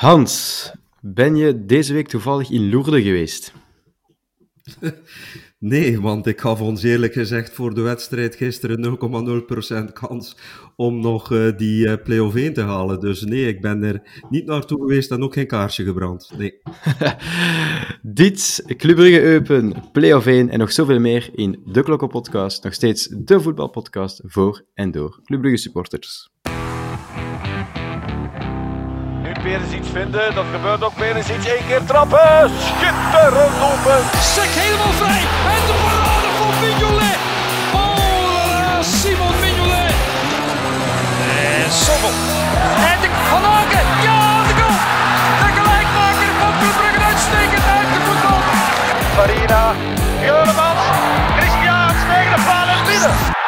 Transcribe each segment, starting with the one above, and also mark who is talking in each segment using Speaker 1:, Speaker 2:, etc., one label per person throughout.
Speaker 1: Hans, ben je deze week toevallig in Lourdes geweest?
Speaker 2: Nee, want ik gaf ons eerlijk gezegd voor de wedstrijd gisteren 0,0% kans om nog uh, die uh, play-off 1 te halen. Dus nee, ik ben er niet naartoe geweest en ook geen kaarsje gebrand. Nee.
Speaker 1: Dit Club Brugge Eupen, play-off 1 en nog zoveel meer in de Klokken Podcast. Nog steeds de voetbalpodcast voor en door Club Brugge supporters.
Speaker 3: Perens iets vinden. Dat gebeurt ook. Perens iets. één keer trappen. Schitterend open.
Speaker 4: Sek helemaal vrij. En de parade van Mignolet. Oh, Simon Mignolet.
Speaker 3: En Sommel.
Speaker 4: En de Van Aken. Ja, de goal. De gelijkmaker van Club Brugge uitstekend uit de voetbal.
Speaker 3: Farina. Juremans. Christiaans tegen de paal en binnen.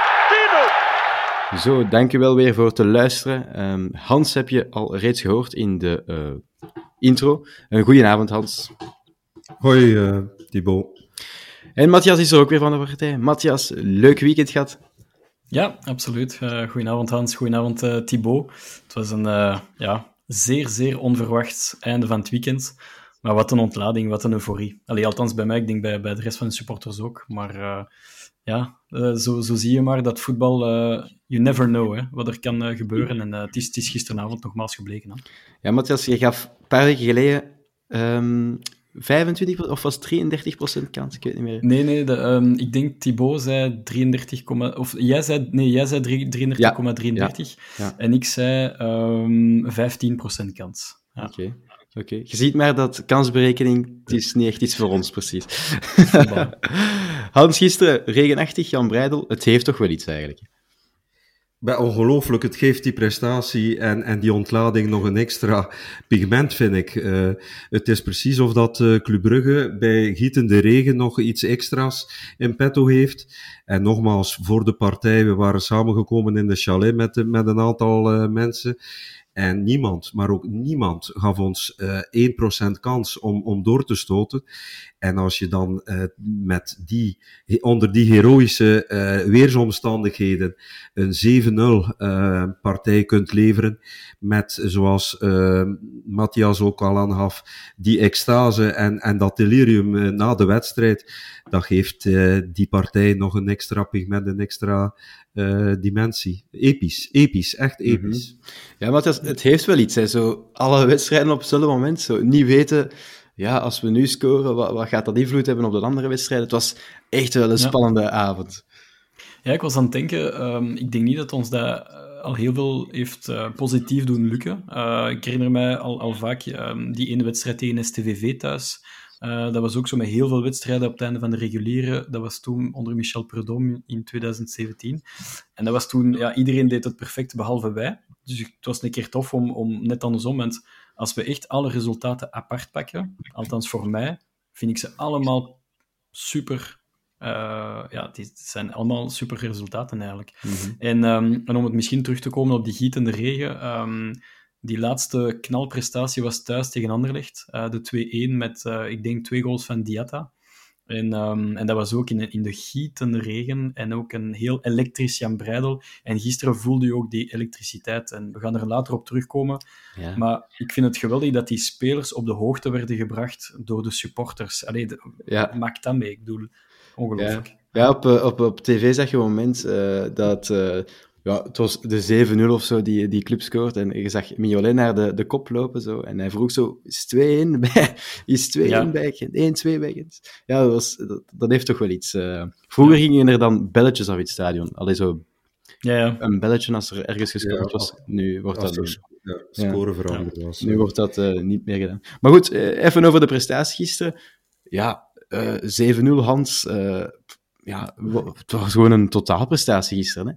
Speaker 1: Zo, dankjewel weer voor te luisteren. Um, Hans heb je al reeds gehoord in de uh, intro. Een goedenavond, Hans.
Speaker 2: Hoi, uh, Thibaut.
Speaker 1: En Matthias is er ook weer van de partij. Matthias, leuk weekend gehad?
Speaker 5: Ja, absoluut. Uh, goedenavond, Hans. Goedenavond, uh, Thibaut. Het was een ja, zeer, zeer onverwacht einde van het weekend. Maar wat een ontlading, wat een euforie. Allee, althans bij mij, ik denk bij, bij de rest van de supporters ook. Maar ja, uh, zo, zo zie je maar dat voetbal, uh, you never know hè, wat er kan uh, gebeuren. En het is, het, is, gisteravond nogmaals gebleken. Hè.
Speaker 1: Ja, Matthias, je gaf een paar weken geleden um, 25% of was 33 procent kans? Ik weet niet meer.
Speaker 5: Nee, nee, de, um, ik denk Thibaut zei 33, of jij zei, nee, jij zei 33,33 ja. 33, ja. en ik zei um, 15 procent kans.
Speaker 1: Ja. Oké. Okay. Oké, okay. je ziet maar dat kansberekening, het is niet echt iets voor ons, precies. Hans, gisteren regenachtig, Jan Breidel, het heeft toch wel iets eigenlijk?
Speaker 2: Bij ongelooflijk, het geeft die prestatie en, en die ontlading nog een extra pigment, vind ik. Uh, het is precies of dat uh, Club Brugge bij gietende regen nog iets extra's in petto heeft. En nogmaals, voor de partij, we waren samengekomen in de chalet met, met een aantal uh, mensen. En niemand, maar ook niemand, gaf ons uh, 1% kans om, om door te stoten. En als je dan uh, met die, onder die heroïsche uh, weersomstandigheden een 7-0 uh, partij kunt leveren, met, zoals Matthias ook al aangaf, die extase en, en dat delirium na de wedstrijd, dat geeft die partij nog een extra pigment, een extra dimensie. Episch, episch, echt mhm. episch. Mm -hmm.
Speaker 1: Ja, maar het, het, heeft wel iets, hè. Zo, alle wedstrijden op hetzelfde moment, zo niet weten, ja, als we nu scoren, wat, wat gaat dat invloed hebben op de andere wedstrijden? Het was echt wel een spannende ja. avond.
Speaker 5: Ja, ik was aan het denken, um, ik denk niet dat ons dat al heel veel heeft uh, positief doen lukken. Uh, ik herinner mij al, al vaak um, die ene wedstrijd tegen STVV thuis, uh, dat was ook zo met heel veel wedstrijden op het einde van de reguliere. Dat was toen onder Michel Prudhomme in 2017. En dat was toen, ja, iedereen deed het perfect behalve wij. Dus het was een keer tof om, om net andersom. Want als we echt alle resultaten apart pakken, althans voor mij, vind ik ze allemaal super. Uh, ja, het zijn allemaal super resultaten eigenlijk. Mm -hmm. en, um, en om het misschien terug te komen op die gietende regen. Um, die laatste knalprestatie was thuis tegen Anderlecht. Uh, de 2-1 met, uh, ik denk, twee goals van Diatta. En, um, en dat was ook in, in de gietende regen en ook een heel elektrisch Jan Breidel. En gisteren voelde je ook die elektriciteit. En we gaan er later op terugkomen. Ja. Maar ik vind het geweldig dat die spelers op de hoogte werden gebracht door de supporters. Allee, de, ja. maak dat mee. Ik bedoel, ongelooflijk.
Speaker 1: Ja, ja op, op, op tv zag je een moment uh, dat ja, het was de 7-0 of zo die die club scoort. En je zag Mignolet naar de, de kop lopen zo. En hij vroeg zo: is 2-1 bij? Is 2-1 ja. bij 1-2 bij Gent? Ja, dat, was, dat, dat, heeft toch wel iets. Uh, vroeger ja. gingen er dan belletjes af in het stadion. Allee, zo.
Speaker 5: Ja, ja.
Speaker 1: Een belletje als er ergens gescoord ja, was. Nu wordt dat.
Speaker 2: Er, ja, scoren veranderd was.
Speaker 1: Nu wordt dat uh, niet meer gedaan. Maar goed, uh, even over de prestatie gisteren. Ja, 7-0 Hans. ja, het was gewoon een totaalprestatie gisteren. Hè?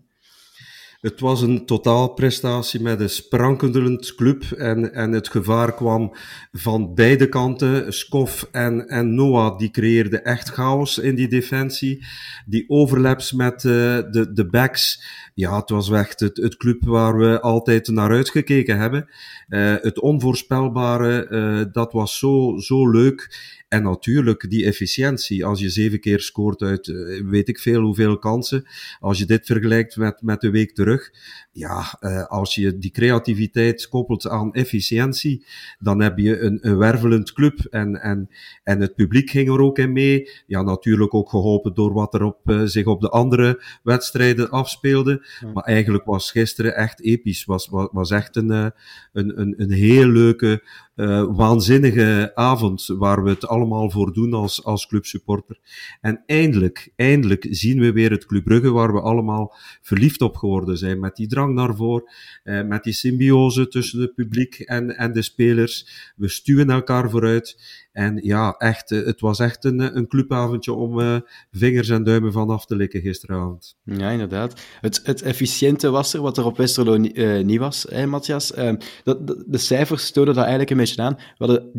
Speaker 2: Het was een totaalprestatie met een sprankelend club en, en het gevaar kwam van beide kanten. Skof en, en Noah die creëerden echt chaos in die defensie. Die overlaps met uh, de, de backs. Ja, het was echt het, het club waar we altijd naar uitgekeken hebben. Uh, het onvoorspelbare, uh, dat was zo, zo leuk. En natuurlijk die efficiëntie. Als je zeven keer scoort uit weet ik veel hoeveel kansen. Als je dit vergelijkt met, met de week Brugge. Ja, uh, als je die creativiteit koppelt aan efficiëntie, dan heb je een, een wervelend club. En, en, en het publiek ging er ook in mee. Ja, natuurlijk ook geholpen door wat er op, uh, zich op de andere wedstrijden afspeelde. Ja. Maar eigenlijk was gisteren echt episch. Was, was, was echt een, een, een, een heel leuke, waanzinnige avond waar we het allemaal voor doen als, als clubsupporter. En eindelijk, eindelijk zien we weer het Club Brugge waar we allemaal verliefd op geworden zijn. Met die drang naar voren, eh, met die symbiose tussen het publiek en, en de spelers. We stuwen elkaar vooruit. En ja, echt, het was echt een, een clubavondje om uh, vingers en duimen van af te likken gisteravond.
Speaker 1: Ja, inderdaad. Het, het efficiënte was er, wat er op Westerlo uh, niet was, hè, Matthias. Uh, dat, de, de, cijfers tonen dat eigenlijk een beetje aan. We hadden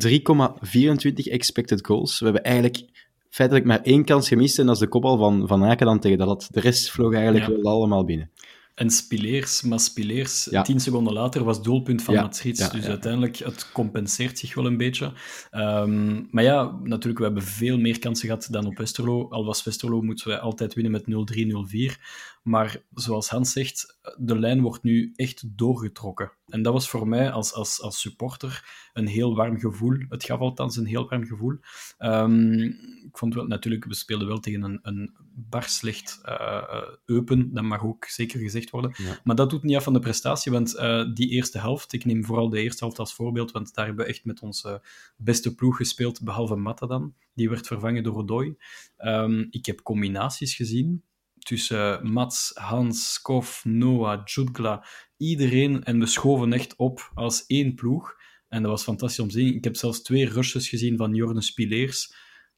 Speaker 1: 3,24 expected goals. We hebben eigenlijk feitelijk maar één kans gemist en dat is de kopbal van Van Aken dan tegen dat. De rest vloog eigenlijk ja. wel allemaal binnen.
Speaker 5: En Spileers, maar Spileers, ja. tien seconden later was doelpunt van
Speaker 1: Ja,
Speaker 5: dus uiteindelijk, het compenseert zich wel een beetje. Ehm, maar ja, natuurlijk, we hebben veel meer kansen gehad dan op Westerlo. Al was Westerlo, moeten wij altijd winnen met 0-3, 0-4. Maar zoals Hans zegt, de lijn wordt nu echt doorgetrokken. En dat was voor mij als, als, als supporter een heel warm gevoel. Het gaf althans een heel warm gevoel. Ehm, ik vond wel, natuurlijk, we speelden wel tegen een, een bar slecht eh, eh, Eupen. Dat mag ook zeker gezegd worden.
Speaker 1: Ja.
Speaker 5: Maar dat doet niet af van de prestatie, want eh, die eerste helft, ik neem vooral de eerste helft als voorbeeld, want daar hebben we echt met onze beste ploeg gespeeld, behalve Matta dan. Die werd vervangen door Odoi. Ehm, ik heb combinaties gezien tussen Mats, Hans, Skof, Noah, Jutgla, iedereen. En we schoven echt op als één ploeg. En dat was fantastisch om te zien. Ik heb zelfs twee rushes gezien van Jorne Spileers.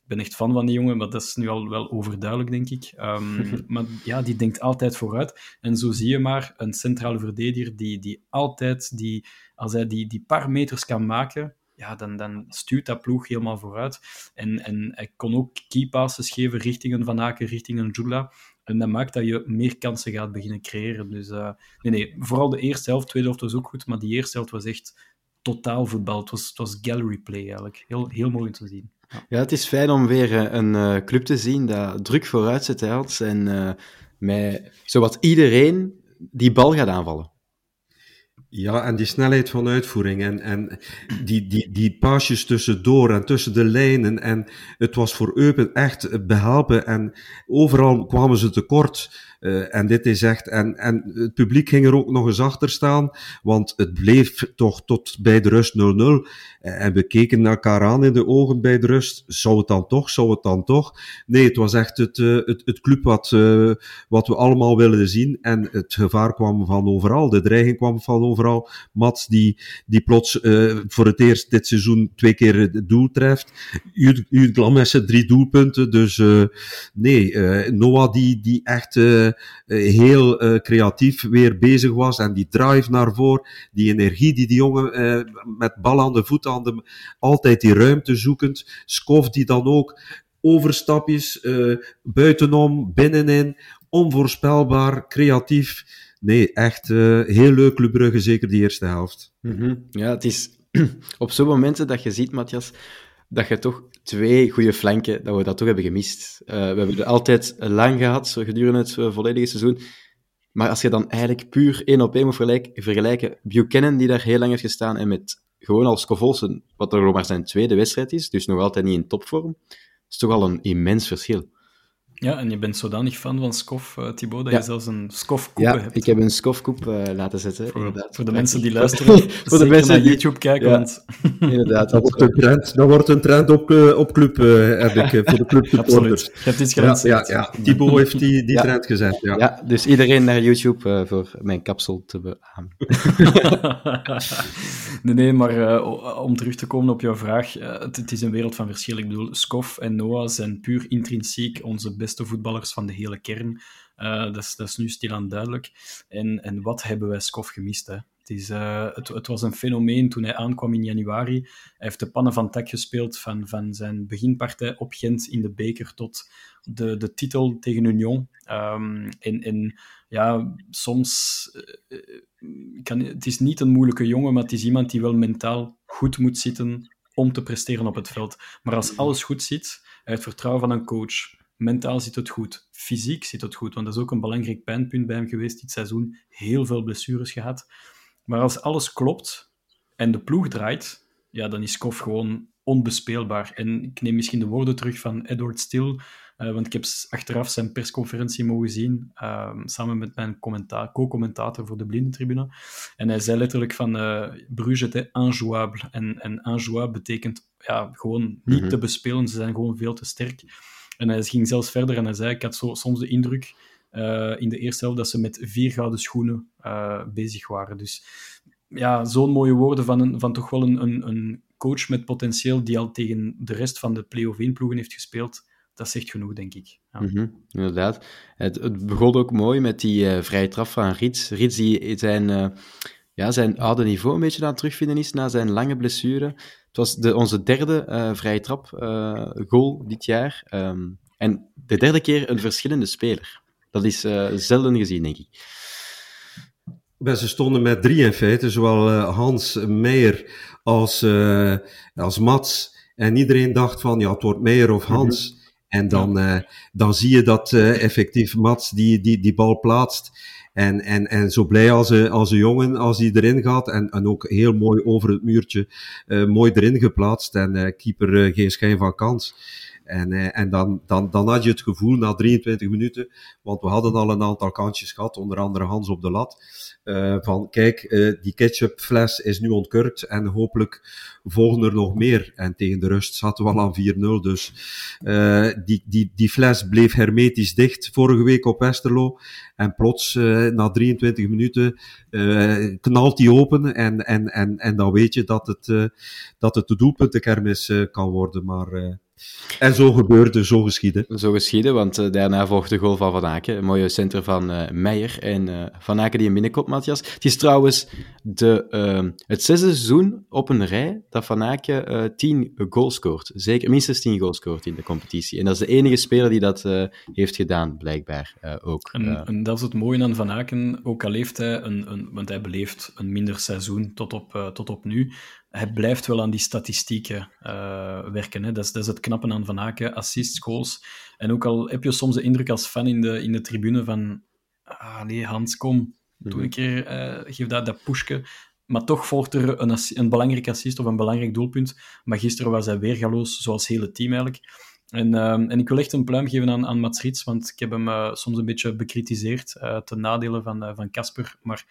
Speaker 5: Ik ben echt fan van die jongen, maar dat is nu al wel overduidelijk, denk ik. Um, maar ja, die denkt altijd vooruit. En zo zie je maar een centrale verdediger die, die altijd, die, als hij die, die paar meters kan maken, ja, dan, dan stuurt dat ploeg helemaal vooruit. En, en hij kon ook keypasses geven richting een Van Aken, richting een Jula. En dat maakt dat je meer kansen gaat beginnen creëren. Dus uh, nee, nee, vooral de eerste helft, tweede helft was ook goed, maar die eerste helft was echt totaal voetbal. Het was, het was gallery play eigenlijk. Heel, heel mooi om te zien. Ja.
Speaker 1: Het is fijn om weer uh, een uh, club te zien dat druk vooruit zet houdt en uh, met zowat iedereen die bal gaat aanvallen.
Speaker 2: Ja, en die snelheid van uitvoering en, en die, die, die paasjes tussendoor en tussen de lijnen. En het was voor Eupen echt behelpen en overal kwamen ze tekort. Uh, en dit is echt, en, en het publiek ging er ook nog eens achter staan, want het bleef toch tot bij de rust 0-0. Uh, en we keken elkaar aan in de ogen bij de rust. Zou het dan toch? Zou het dan toch? Nee, het was echt het, uh, het, het club wat, wat we allemaal willen zien. En het gevaar kwam van overal. De dreiging kwam van overal. Mats, die, die plots voor het eerst dit seizoen twee keer het doel treft. Uut Glammesse, drie doelpunten. Dus nee, Noah, die, die echt heel uh, creatief weer bezig was en die drive naar voren, die energie die die jongen met bal aan de voet aan de, altijd die ruimte zoekend, Skof die dan ook overstapjes, buitenom, binnenin, onvoorspelbaar, creatief. Nee, echt heel leuk Club zeker die eerste helft.
Speaker 1: -hmm. Ja, het is op zo'n momenten dat je ziet, Matthias, dat je toch twee goede flanken, dat we dat toch hebben gemist. Uh, we hebben het altijd lang gehad, gedurende het uh, volledige seizoen. Maar als je dan eigenlijk puur één op één moet vergelijken, Buchanan, die daar heel lang heeft gestaan, en met gewoon als Kovolsen, wat er maar zijn tweede wedstrijd is, dus nog altijd niet in topvorm, is toch al een immens verschil.
Speaker 5: Ja, en je bent zodanig fan van Skof, uh, Thibaut, dat ja. je zelfs een Skofkoep
Speaker 1: ja,
Speaker 5: hebt.
Speaker 1: ik heb een Skofkoep uh, laten zetten.
Speaker 5: Voor, inderdaad. voor de mensen die luisteren, voor de mensen naar YouTube kijken.
Speaker 1: Ja,
Speaker 5: want...
Speaker 1: inderdaad.
Speaker 2: Dat wordt een trend, dat wordt een trend op, uh, op club, heb ik, voor de club
Speaker 5: Absoluut. Je hebt iets
Speaker 2: ja, ja, ja, Thibaut heeft die, die trend gezet. Ja.
Speaker 1: ja, dus iedereen naar YouTube voor mijn kapsel te beamen.
Speaker 5: nee, nee, maar om terug te komen op jouw vraag, het, het, is een wereld van verschil. Ik bedoel, Skof en Noah zijn puur intrinsiek onze beste beste voetballers van de hele kern. Uh, dat, is, dat is nu stilaan duidelijk. En, en wat hebben wij Skof gemist? Hè? Het, is, uh, het, was een fenomeen toen hij aankwam in januari. Hij heeft de pannen van tak gespeeld van, van zijn beginpartij op Gent in de beker tot de, de titel tegen Union. Um, en, ja, soms... Uh, kan, het is niet een moeilijke jongen, maar het is iemand die wel mentaal goed moet zitten om te presteren op het veld. Maar als alles goed zit, heeft vertrouwen van een coach, Mentaal zit het goed. Fysiek zit het goed, want dat is ook een belangrijk pijnpunt bij hem geweest dit seizoen. Heel veel blessures gehad. Maar als alles klopt en de ploeg draait, ja, dan is Kof gewoon onbespeelbaar. En ik neem misschien de woorden terug van Edward Still, uh, want ik heb achteraf zijn persconferentie mogen zien, uh, samen met mijn co-commentator voor de Blindentribune. En hij zei letterlijk van uh, Bruges était injouable. En, en injouable betekent ja, gewoon niet mm te bespelen, ze zijn gewoon veel te sterk. En hij ging zelfs verder en hij zei, ik had zo, soms de indruk uh, in de eerste helft dat ze met vier gouden schoenen uh, bezig waren. Dus ja, zo'n mooie woorden van, een, van toch wel een, een, een, coach met potentieel die al tegen de rest van de play-off 1-ploegen heeft gespeeld. Dat zegt genoeg, denk ik.
Speaker 1: Ja. -hmm, inderdaad. Het, het, begon ook mooi met die uh, vrije trap van Rits. Rits die zijn, ja, zijn oude niveau een beetje aan het terugvinden is na zijn lange blessure. Het was de, onze derde uh, vrije trap uh, goal dit jaar. Um, en de derde keer een verschillende speler. Dat is uh, zelden gezien, denk ik.
Speaker 2: ze stonden met drie in feite, zowel Hans Meijer als, als Mats. En iedereen dacht van, ja, het wordt Meijer of Hans. Mm -hmm. En dan, ja. dan zie je dat effectief Mats die, die, die bal plaatst. En, en, en zo blij als een, als een jongen als hij erin gaat. En, en ook heel mooi over het muurtje, uh, mooi erin geplaatst. En uh, keeper geen schijn van kans. En, en dan, dan, dan had je het gevoel na 23 minuten, want we hadden al een aantal kansjes gehad, onder andere Hans op de lat, van kijk, die ketchupfles is nu ontkurkt en hopelijk volgen er nog meer. En tegen de rust zaten we al aan 4-0, dus die, die, die fles bleef hermetisch dicht vorige week op Westerlo. En plots, na 23 minuten, knalt die open en, en, en, en dan weet je dat het, dat het de doelpuntenkermis kan worden, maar... En zo gebeurde, zo geschiedde.
Speaker 1: Zo geschiedde, want uh, daarna volgde de goal van Van Aken. Een mooie center van uh, Meijer. En uh, Van Aken die een binnenkomt, Matthias. Het is trouwens de, het zesde seizoen op een rij dat Van Aken tien goals scoort. Zeker, minstens tien goals scoort in de competitie. En dat is de enige speler die dat heeft gedaan, blijkbaar ook.
Speaker 5: En, en, dat is het mooie aan Van Aken. Ook al heeft hij een, een want hij beleeft een minder seizoen tot op, tot op nu hij blijft wel aan die statistieken uh, werken. Hè. Dat, is, dat is het knappen aan Van Aken, assists, goals. En ook al heb je soms de indruk als fan in de, in de tribune van ah, nee, Hans, kom, doe een keer, uh, geef dat, dat pushje. Maar toch volgt er een, een belangrijk assist of een belangrijk doelpunt. Maar gisteren was hij weergaloos, zoals het hele team eigenlijk. En, uh, en ik wil echt een pluim geven aan, aan Mats Rits, want ik heb hem uh, soms een beetje bekritiseerd uh, ten nadele van Casper. maar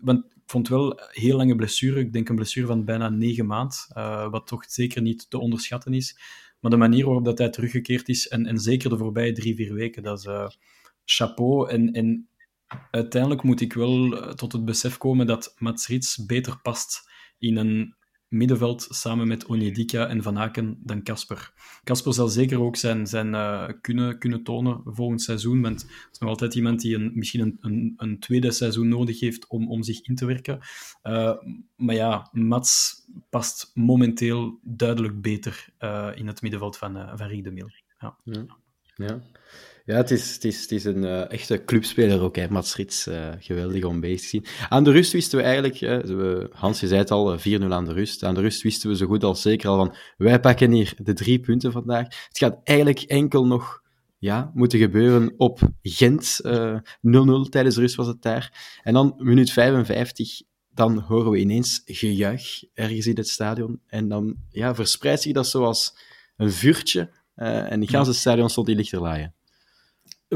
Speaker 5: want vond wel heel lange blessure. Ik denk een blessure van bijna negen maanden, wat toch zeker niet te onderschatten is. Maar de manier waarop dat hij teruggekeerd is, en, en zeker de voorbije drie, vier weken, dat is chapeau. En, en uiteindelijk moet ik wel tot het besef komen dat Mats beter past in een middenveld samen met Onyedika en Van Aken dan Casper. Casper zal zeker ook zijn, zijn uh, kunnen, kunnen tonen volgend seizoen, want het is nog altijd iemand die een, misschien een, een, tweede seizoen nodig heeft om, om zich in te werken. Uh, maar ja, Mats past momenteel duidelijk beter uh, in het middenveld van, van Riek de Mil. Ja.
Speaker 1: ja. Ja. Ja, het is, het is, het is een uh, echte clubspeler ook, hè. Mats Rits. Uh, geweldig om bezig te zien. Aan de rust wisten we eigenlijk, uh, Hans, je zei het al, 4-0 aan de rust. Aan de rust wisten we zo goed als zeker al van, wij pakken hier de drie punten vandaag. Het gaat eigenlijk enkel nog ja, moeten gebeuren op Gent. 0-0 tijdens de rust was het daar. En dan, minuut 55, dan horen we ineens gejuich ergens in het stadion. En dan ja, verspreidt zich dat zoals een vuurtje. En die ganse stadion stond in lichterlaaien.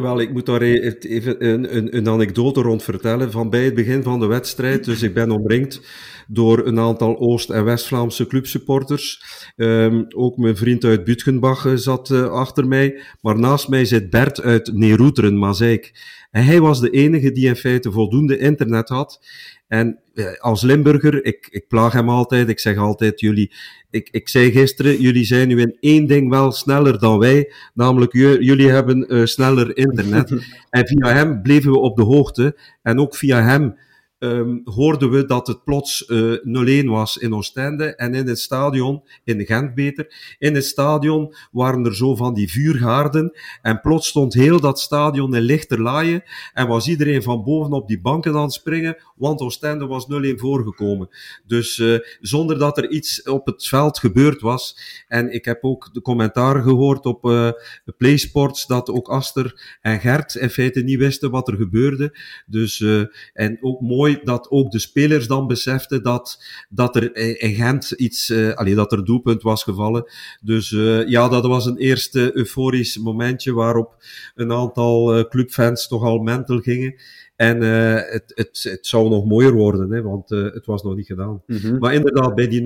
Speaker 2: Wel, ik moet daar e- even een, een, een, anekdote rond vertellen. Van bij het begin van de wedstrijd, dus ik ben omringd door een aantal Oost- en West-Vlaamse clubsupporters. Um, ook mijn vriend uit Butgenbach zat uh, achter mij. Maar naast mij zit Bert uit Neeroeteren, Mazeik. En hij was de enige die in feite voldoende internet had. En uh, als Limburger, ik, ik plaag hem altijd, ik zeg altijd, jullie, ik, ik zei gisteren, jullie zijn nu in één ding wel sneller dan wij, namelijk jullie hebben uh, sneller internet. en via hem bleven we op de hoogte. En ook via hem um, hoorden we dat het plots uh, 0-1 was in Oostende. En in het stadion, in Gent beter, in het stadion waren er zo van die vuurgaarden. En plots stond heel dat stadion in lichterlaaien. En was iedereen van boven op die banken aan het springen, want Oostende was 0-1 voorgekomen. Dus uh, zonder dat er iets op het veld gebeurd was. En ik heb ook de commentaar gehoord op uh, PlaySports dat ook Aster en Gert in feite niet wisten wat er gebeurde. Dus, en ook mooi dat ook de spelers dan beseften dat, dat er in Gent iets, uh, allee, dat er doelpunt was gevallen. Dus uh, ja, dat was een eerste euforisch momentje waarop een aantal uh, clubfans toch al mental gingen. En uh, het, het, het zou nog mooier worden, hè, want uh, het was nog niet gedaan. Mm -hmm. Maar inderdaad, bij die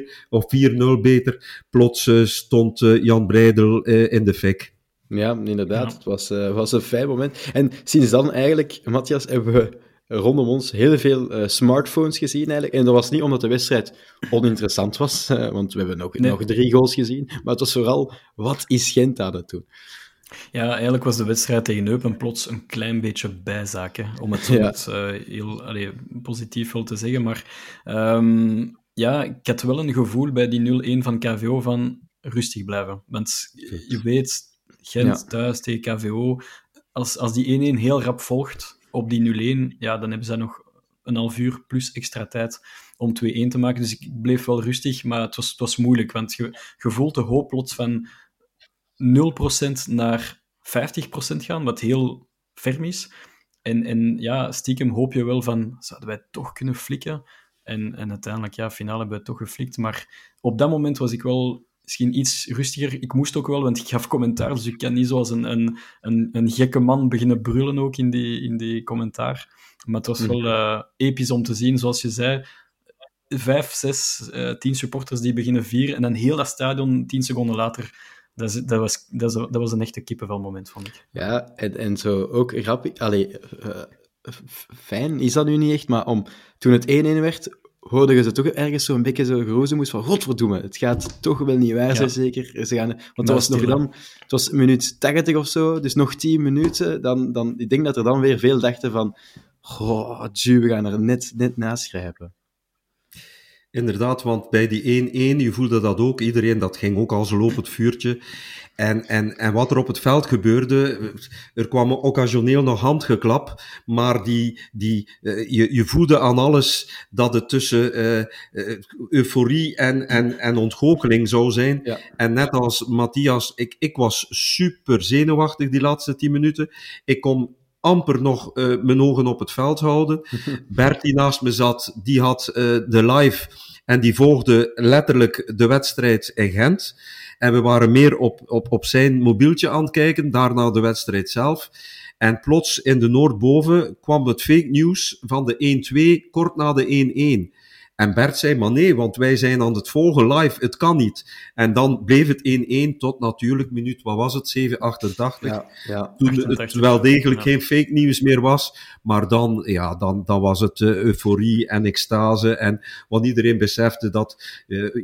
Speaker 2: 0-4 of 4-0 beter, plots uh, stond Jan Breidel in de fik.
Speaker 1: Ja, inderdaad. Ja. Het was, was een fijn moment. En sinds dan eigenlijk, Matthias, hebben we rondom ons heel veel uh, smartphones gezien eigenlijk. En dat was niet omdat de wedstrijd oninteressant was, uh, want we hebben nog, nee. nog drie goals gezien. Maar het was vooral, wat is Gent aan het doen?
Speaker 5: Ja, eigenlijk was de wedstrijd tegen Eupen plots een klein beetje bijzaken, om het, ja. het uh, heel allee, positief wel te zeggen. Maar um, ja, ik had wel een gevoel bij die 0-1 van KVO van rustig blijven. Want je weet, Gent ja. thuis tegen KVO, als, als die 1-1 heel rap volgt, op die 0-1, ja, dan hebben ze nog een half uur plus extra tijd om 2-1 te maken. Dus ik bleef wel rustig, maar het was, het was moeilijk, want je, je voelt de hoop plots van 0% naar 50% gaan, wat heel ferm is. En, en ja, stiekem hoop je wel van, zouden wij toch kunnen flikken? En, en uiteindelijk, ja, finale hebben we toch geflikt. Maar op dat moment was ik wel misschien iets rustiger. Ik moest ook wel, want ik gaf commentaar, dus ik kan niet zoals een, een, een, een gekke man beginnen brullen ook in die, in die commentaar. Maar het was wel uh, episch om te zien, zoals je zei. Vijf, zes, uh, tien supporters die beginnen vieren en dan heel dat stadion tien seconden later dat, is, dat, was, dat, is, dat was een echte kippenvelmoment, vond ik.
Speaker 1: Ja, en, en zo ook grappig. Allee, uh, fijn is dat nu niet echt, maar om, toen het 1-1 werd, hoorde je ze toch ergens zo'n beetje zo geroezemoes van godverdomme, het gaat toch wel niet waar zijn, ja. zeker. Ze gaan, want dat was nog dan, het was minuut 80 of zo, dus nog 10 minuten, dan, dan, ik denk dat er dan weer veel dachten van, goh, we gaan er net, net naast grijpen.
Speaker 2: Inderdaad, want bij die 1-1, je voelde dat ook, iedereen, dat ging ook als lopend vuurtje. En, en, en wat er op het veld gebeurde, er kwam occasioneel nog handgeklap, maar die, die, uh, je, je voelde aan alles dat het tussen uh, euforie en, en, en ontgoocheling zou zijn. Ja. En net als Matthias, ik, ik was super zenuwachtig die laatste tien minuten. Ik kon amper nog uh, mijn ogen op het veld houden. Bert die naast me zat, die had uh, de live en die volgde letterlijk de wedstrijd in Gent. En we waren meer op, op, op zijn mobieltje aan het kijken, daarna de wedstrijd zelf. En plots in de Noordboven kwam het fake news van de 1-2 kort na de 1-1. En Bert zei, maar nee, want wij zijn aan het volgen live, het kan niet. En dan bleef het 1-1 tot natuurlijk minuut, wat was het, 788. Ja, ja, toen 88, het wel degelijk ja. geen fake nieuws meer was. Maar dan, ja, dan, dan was het uh, euforie en extase. En wat iedereen besefte dat, uh,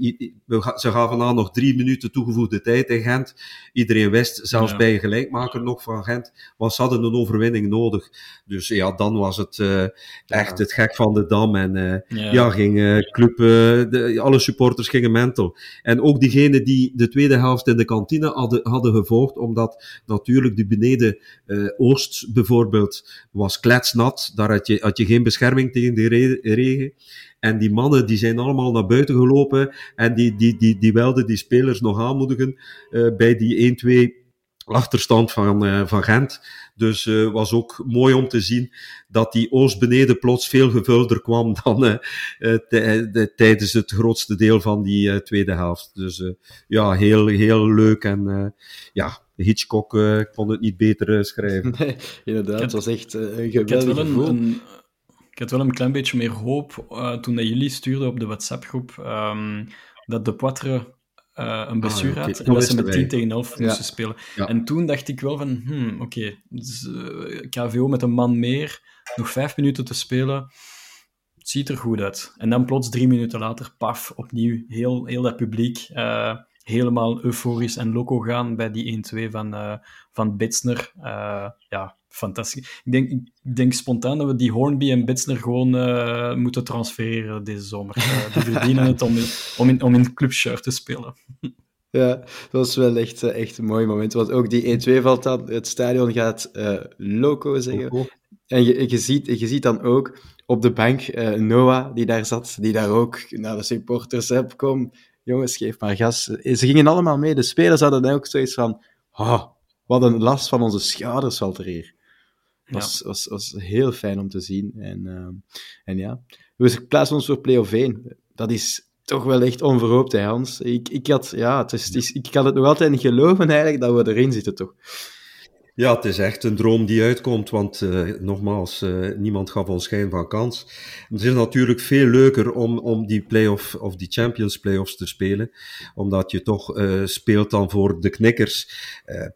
Speaker 2: ze gaven aan nog drie minuten toegevoegde tijd in Gent. Iedereen wist, zelfs ja. bij een gelijkmaker nog van Gent, was ze hadden een overwinning nodig. Dus ja, dan was het uh, echt het gek van de dam. En ja. ja, ging club, de, alle supporters gingen mental. En ook diegenen die de tweede helft in de kantine hadden, hadden gevolgd, omdat natuurlijk de beneden uh, Oost bijvoorbeeld was kletsnat. Daar had je, had je geen bescherming tegen de re regen. En die mannen die zijn allemaal naar buiten gelopen en die, die, die, die wilden die spelers nog aanmoedigen bij die 1-2 achterstand van, van Gent. Dus uh, was ook mooi om te zien dat die Oost-beneden plots veel gevulder kwam dan uh, de, de, tijdens het grootste deel van die uh, tweede helft. Dus ja, heel, heel leuk en ja, Hitchcock kon het niet beter schrijven.
Speaker 1: Nee, inderdaad, het was echt een geweldig gevoel.
Speaker 5: Een, ik had wel een klein beetje meer hoop toen dat jullie stuurden op de WhatsApp-groep um, dat de Poitre uh, een blessure ah, okay. had en dat ze met 10 tegen 11 moesten spelen. En toen dacht ik wel van, hmm, oké, okay, dus, uh, KVO met een man meer, nog vijf minuten te spelen, het ziet er goed uit. En dan plots drie minuten later, paf, opnieuw, heel, heel dat publiek uh, helemaal euforisch en loco gaan bij die 1-2 van, van Bitsner. ja, fantastisch. Ik denk, ik denk spontaan dat we die Hornby en Bitsner gewoon uh, moeten transfereren deze zomer. Uh, die verdienen het om, om, in, om in clubshirt te spelen.
Speaker 1: Ja, dat was wel echt, echt een mooi moment. Want ook die 1-2 valt dan, het stadion gaat uh, loco zeggen. En je, je, ziet, je ziet dan ook op de bank Noah, die daar zat, die daar ook naar de supporters heb, kom, jongens, geef maar gas. Ze gingen allemaal mee. De spelers hadden ook zoiets van, oh, wat een last van onze schouders valt er hier. Was, ja. was, was heel fijn om te zien. En, uh, en ja, we plaatsen ons voor play-off 1. Dat is toch wel echt onverhoopt, hè, Hans. Ik, ik, had, ja, het is, het is, ik kan het nog altijd niet geloven eigenlijk dat we erin zitten, toch?
Speaker 2: Ja, het is echt een droom die uitkomt, want uh, nogmaals, uh, niemand gaf ons schijn van kans. Het is natuurlijk veel leuker om, om die play-off of die Champions play-offs te spelen, omdat je toch uh, speelt dan voor de knikkers.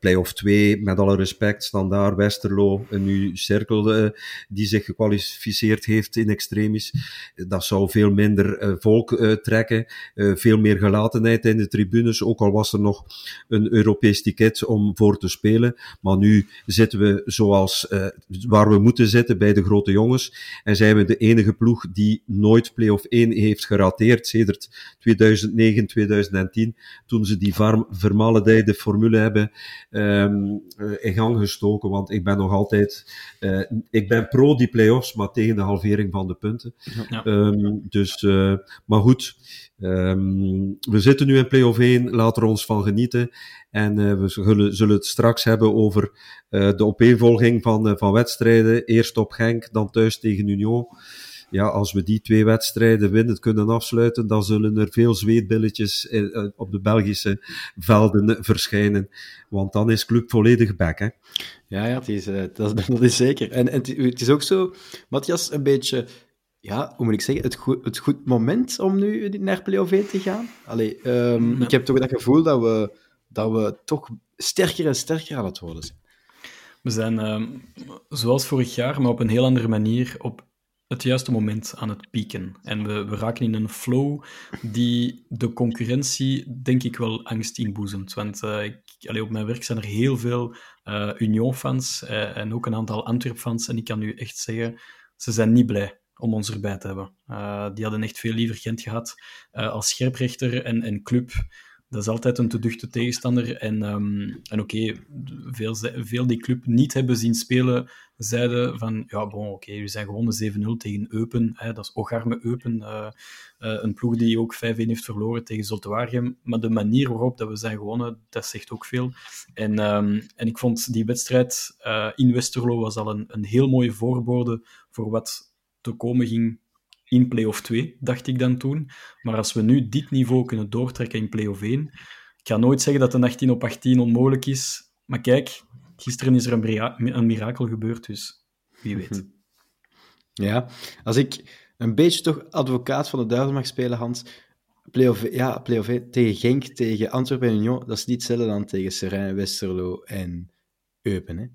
Speaker 2: play-off 2, met alle respect, staan daar Westerlo, een nu cirkel die zich gekwalificeerd heeft in extremis. Dat zou veel minder volk trekken, veel meer gelatenheid in de tribunes, ook al was er nog een Europees ticket om voor te spelen. Maar nu nu zitten we zoals uh, waar we moeten zitten bij de grote jongens. En zijn we de enige ploeg die nooit play-off 1 heeft gerateerd sedert 2009, 2010, toen ze die vermaledijde formule hebben um, in gang gestoken. Want ik ben nog altijd, uh, ik ben pro die play-offs, maar tegen de halvering van de punten. Ja. Um, dus, uh, maar goed, um, we zitten nu in play-off 1, laten we ons van genieten. En uh, we zullen, zullen het straks hebben over uh, de opeenvolging van, uh, van wedstrijden. Eerst op Genk, dan thuis tegen Union. Ja, als we die twee wedstrijden winnen kunnen afsluiten, dan zullen er veel zweetbilletjes op de Belgische velden verschijnen. Want dan is club volledig back, hè?
Speaker 1: Ja, ja, is, dat, dat, is zeker. En, en het is ook zo, Matthias, een beetje ja, hoe moet ik zeggen, het goed, het goed moment om nu naar play-off te gaan. Allee, um, ja. ik heb toch dat gevoel dat we dat we toch sterker en sterker aan het worden zijn.
Speaker 5: We zijn, uh, zoals vorig jaar, maar op een heel andere manier, op het juiste moment aan het pieken. En we, we raken in een flow die de concurrentie, denk ik, wel angst inboezemt. Want uh, ik, allee, op mijn werk zijn er heel veel uh, Union-fans uh, en ook een aantal Antwerp-fans. En ik kan nu echt zeggen, ze zijn niet blij om ons erbij te hebben. die hadden echt veel liever Gent gehad als scherprechter en, en club dat is altijd een te duchte tegenstander. En, um, en oké, veel, veel die club niet hebben zien spelen, zeiden van, ja, bon, oké, we zijn gewonnen 7-0 tegen Eupen. Hè, dat is Ogarme Eupen, uh, een ploeg die ook 5-1 heeft verloren tegen Zoltewaargem. Maar de manier waarop dat we zijn gewonnen, dat zegt ook veel. En, um, en ik vond die wedstrijd in Westerlo was al een, een heel mooie voorbode voor wat te komen ging in play-off 2, dacht ik dan toen. Maar als we nu dit niveau kunnen doortrekken in play-off 1, ik ga nooit zeggen dat een 18 op 18 onmogelijk is. Maar kijk, gisteren is er een, een mirakel gebeurd, dus wie weet.
Speaker 1: Ja, als ik een beetje toch advocaat van de duivel mag spelen, Hans. Play-off, ja, play-off 1 tegen Genk, tegen Antwerpen en Union, dat is niet hetzelfde dan tegen Serijn, Westerlo en Eupen, hè?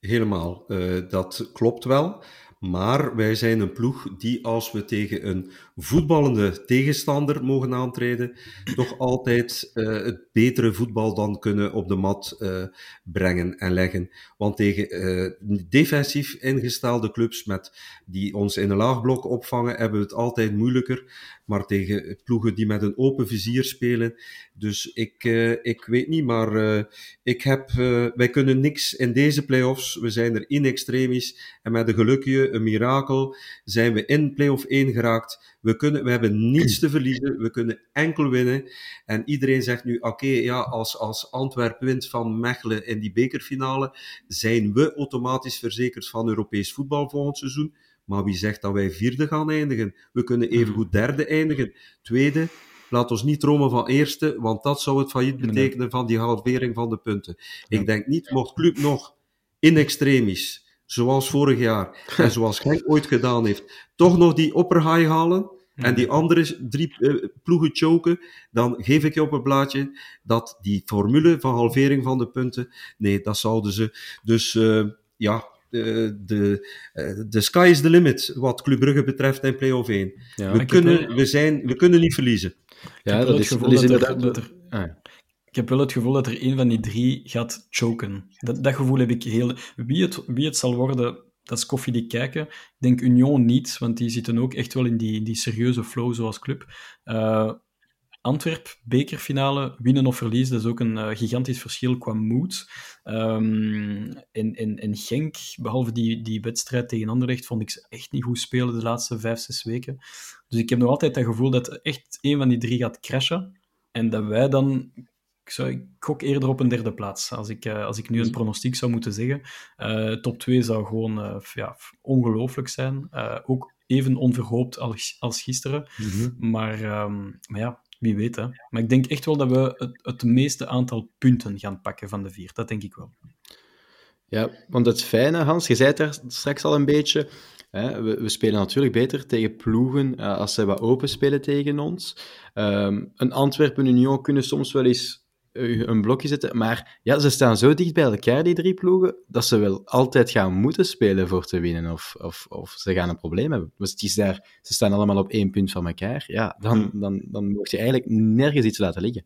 Speaker 2: Helemaal, uh, dat klopt wel. Maar wij zijn een ploeg die, als we tegen een voetballende tegenstander mogen aantreden, toch altijd uh, het betere voetbal dan kunnen op de mat uh, brengen en leggen. Want tegen uh, defensief ingestelde clubs met, die ons in een laag blok opvangen, hebben we het altijd moeilijker. Maar tegen ploegen die met een open vizier spelen. Dus ik, ik weet niet, maar ik heb, wij kunnen niks in deze play-offs. We zijn er in extremis. En met een gelukje, een mirakel, zijn we in play-off 1 geraakt we, kunnen, we hebben niets te verliezen, we kunnen enkel winnen. En iedereen zegt nu, oké, ja, als, als Antwerp wint van Mechelen in die bekerfinale, zijn we automatisch verzekerd van Europees voetbal volgend seizoen. Maar wie zegt dat wij vierde gaan eindigen? We kunnen even goed derde eindigen. Tweede, laat ons niet dromen van eerste, want dat zou het failliet betekenen van die halvering van de punten. Ik denk niet, mocht Club nog in extremis, zoals vorig jaar en zoals Genk ooit gedaan heeft, toch nog die high halen, en die andere drie uh, ploegen choken, dan geef ik je op een blaadje dat die formule van halvering van de punten, nee, dat zouden ze. Dus uh, ja, de, de, de sky is the limit wat Club Brugge betreft in play-off 1. Ja, we, kunnen, we, zijn, we kunnen niet verliezen.
Speaker 5: Ja, dat is, dat is inderdaad... Dat er, ah, ik ik heb wel het gevoel dat er een van die drie gaat choken. Dat, dat gevoel heb ik heel... Wie het, wie het zal worden, dat is koffiedik kijken. Ik denk Union niet, want die zitten ook echt wel in die, die serieuze flow zoals club. Uh, Antwerp, bekerfinale, winnen of verliezen, dat is ook een uh, gigantisch verschil qua moed. Um, en, en, en Genk, behalve die, die wedstrijd tegen Anderlecht, vond ik ze echt niet goed spelen de laatste vijf, zes weken. Dus ik heb nog altijd dat gevoel dat echt een van die drie gaat crashen. En dat wij dan ik, zou, ik gok eerder op een derde plaats. Als ik, uh, als ik nu een pronostiek zou moeten zeggen. Uh, top 2 zou gewoon uh, ja, ongelooflijk zijn. ook even onverhoopt als, als gisteren. Mm -hmm. maar, um, maar ja, wie weet. Hè. Maar ik denk echt wel dat we het, het meeste aantal punten gaan pakken van de vier. Dat denk ik wel.
Speaker 1: Ja, want het fijne, Hans, je zei het daar straks al een beetje. Hè, we, we, spelen natuurlijk beter tegen ploegen als ze wat open spelen tegen ons. Um, een Antwerpen-Union kunnen soms wel eens een blokje zetten. Maar ja, ze staan zo dicht bij elkaar, die drie ploegen, dat ze wel altijd gaan moeten spelen voor te winnen. Of, of, of ze gaan een probleem hebben. Dus het is daar, ze staan allemaal op één punt van elkaar. Ja, dan, dan, dan mocht je eigenlijk nergens iets laten liggen.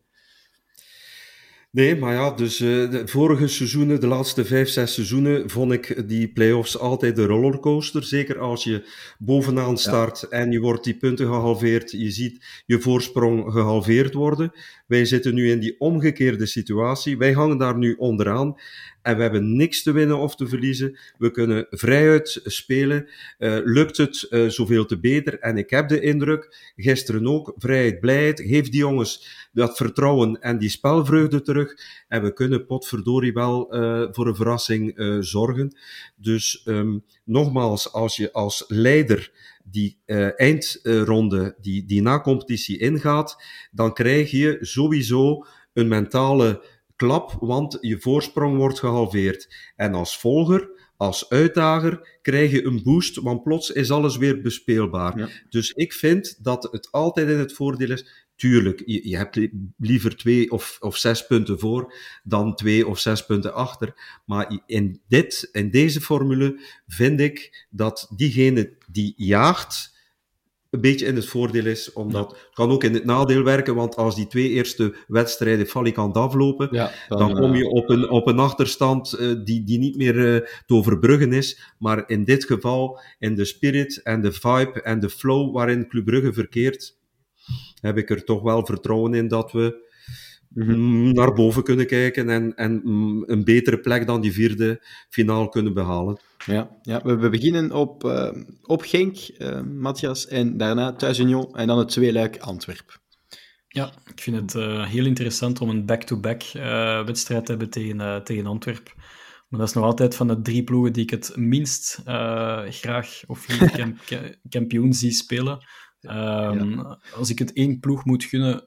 Speaker 2: Nee, maar ja, dus uh, de vorige seizoenen, de laatste vijf, zes seizoenen, vond ik die play-offs altijd een rollercoaster. Zeker als je bovenaan start ja. en je wordt die punten gehalveerd, je ziet je voorsprong gehalveerd worden. Wij zitten nu in die omgekeerde situatie. Wij hangen daar nu onderaan en we hebben niks te winnen of te verliezen. We kunnen vrijuit spelen. Uh, lukt het uh, zoveel te beter. En ik heb de indruk, gisteren ook, vrijheid, blijheid, geef die jongens dat vertrouwen en die spelvreugde terug. En we kunnen potverdorie wel uh, voor een verrassing zorgen. Dus um, nogmaals, als je als leider die uh, eindronde, die, die na-competitie ingaat, dan krijg je sowieso een mentale klap, want je voorsprong wordt gehalveerd. En als volger, als uitdager, krijg je een boost, want plots is alles weer bespeelbaar. Ja. Dus ik vind dat het altijd in het voordeel is. Tuurlijk, je, je hebt liever twee of, of zes punten voor dan twee of zes punten achter. Maar in, dit, in deze formule vind ik dat diegene die jaagt, een beetje in het voordeel is, omdat het kan ook in het nadeel werken, want als die twee eerste wedstrijden falikant aflopen, ja, dan, dan, kom je op een, op een achterstand uh, die, die niet meer uh, te overbruggen is. Maar in dit geval, in de spirit en de vibe en de flow waarin Club Brugge verkeert, heb ik er toch wel vertrouwen in dat we mm, naar boven kunnen kijken en, en een betere plek dan die vierde finaal kunnen behalen.
Speaker 1: Ja, ja we, we beginnen op, uh, op Genk, uh, Matthias, en daarna thuis Union en dan het tweeluik Antwerp.
Speaker 5: Ja, ik vind het uh, heel interessant om een back-to-back -back, wedstrijd te hebben tegen, tegen Antwerp. Maar dat is nog altijd van de drie ploegen die ik het minst graag of kamp kampioen zie spelen. Um, ja. Als ik het één ploeg moet gunnen,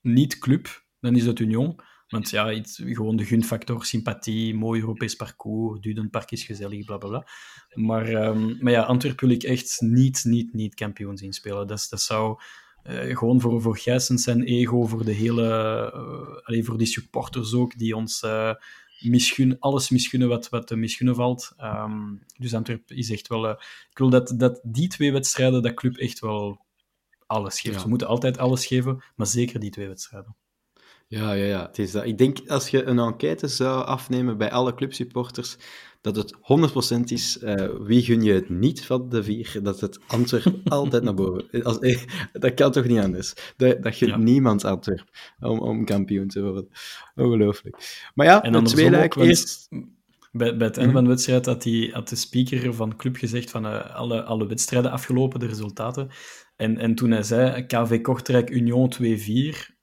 Speaker 5: niet club, dan is het Union. Want ja, gewoon de gunfactor, sympathie, mooi Europees parcours, Dudenpark is gezellig, bla bla bla. Maar, um, maar ja, Antwerpen wil ik echt niet, niet, niet kampioen zien spelen. Dat, dat zou uh, gewoon voor, voor Gijsens zijn ego, voor de hele, uh, allee, voor die supporters ook, die ons uh, misgun, alles misgunnen wat, wat te misgunnen valt. Um, dus Antwerpen is echt wel... ik wil dat, dat die twee wedstrijden, dat club echt wel alles geeft. Ja. Ze moeten altijd alles geven, maar zeker die twee wedstrijden.
Speaker 1: Ja, ja, ja. Het is dat. Ik denk als je een enquête zou afnemen bij alle clubsupporters, dat het 100% is uh, wie gun je het niet van de vier, dat het Antwerp altijd naar boven. Als, eh, dat kan toch niet anders? Dat, dat gunt ja. niemand Antwerp om, om kampioen te worden. Ongelooflijk. Maar ja,
Speaker 5: en dan tweeluik eerst... Bij, bij het einde van de wedstrijd had, die, had de speaker van de club gezegd van uh, alle, alle wedstrijden afgelopen, de resultaten. En, en toen hij zei KV Kortrijk Union 2-4,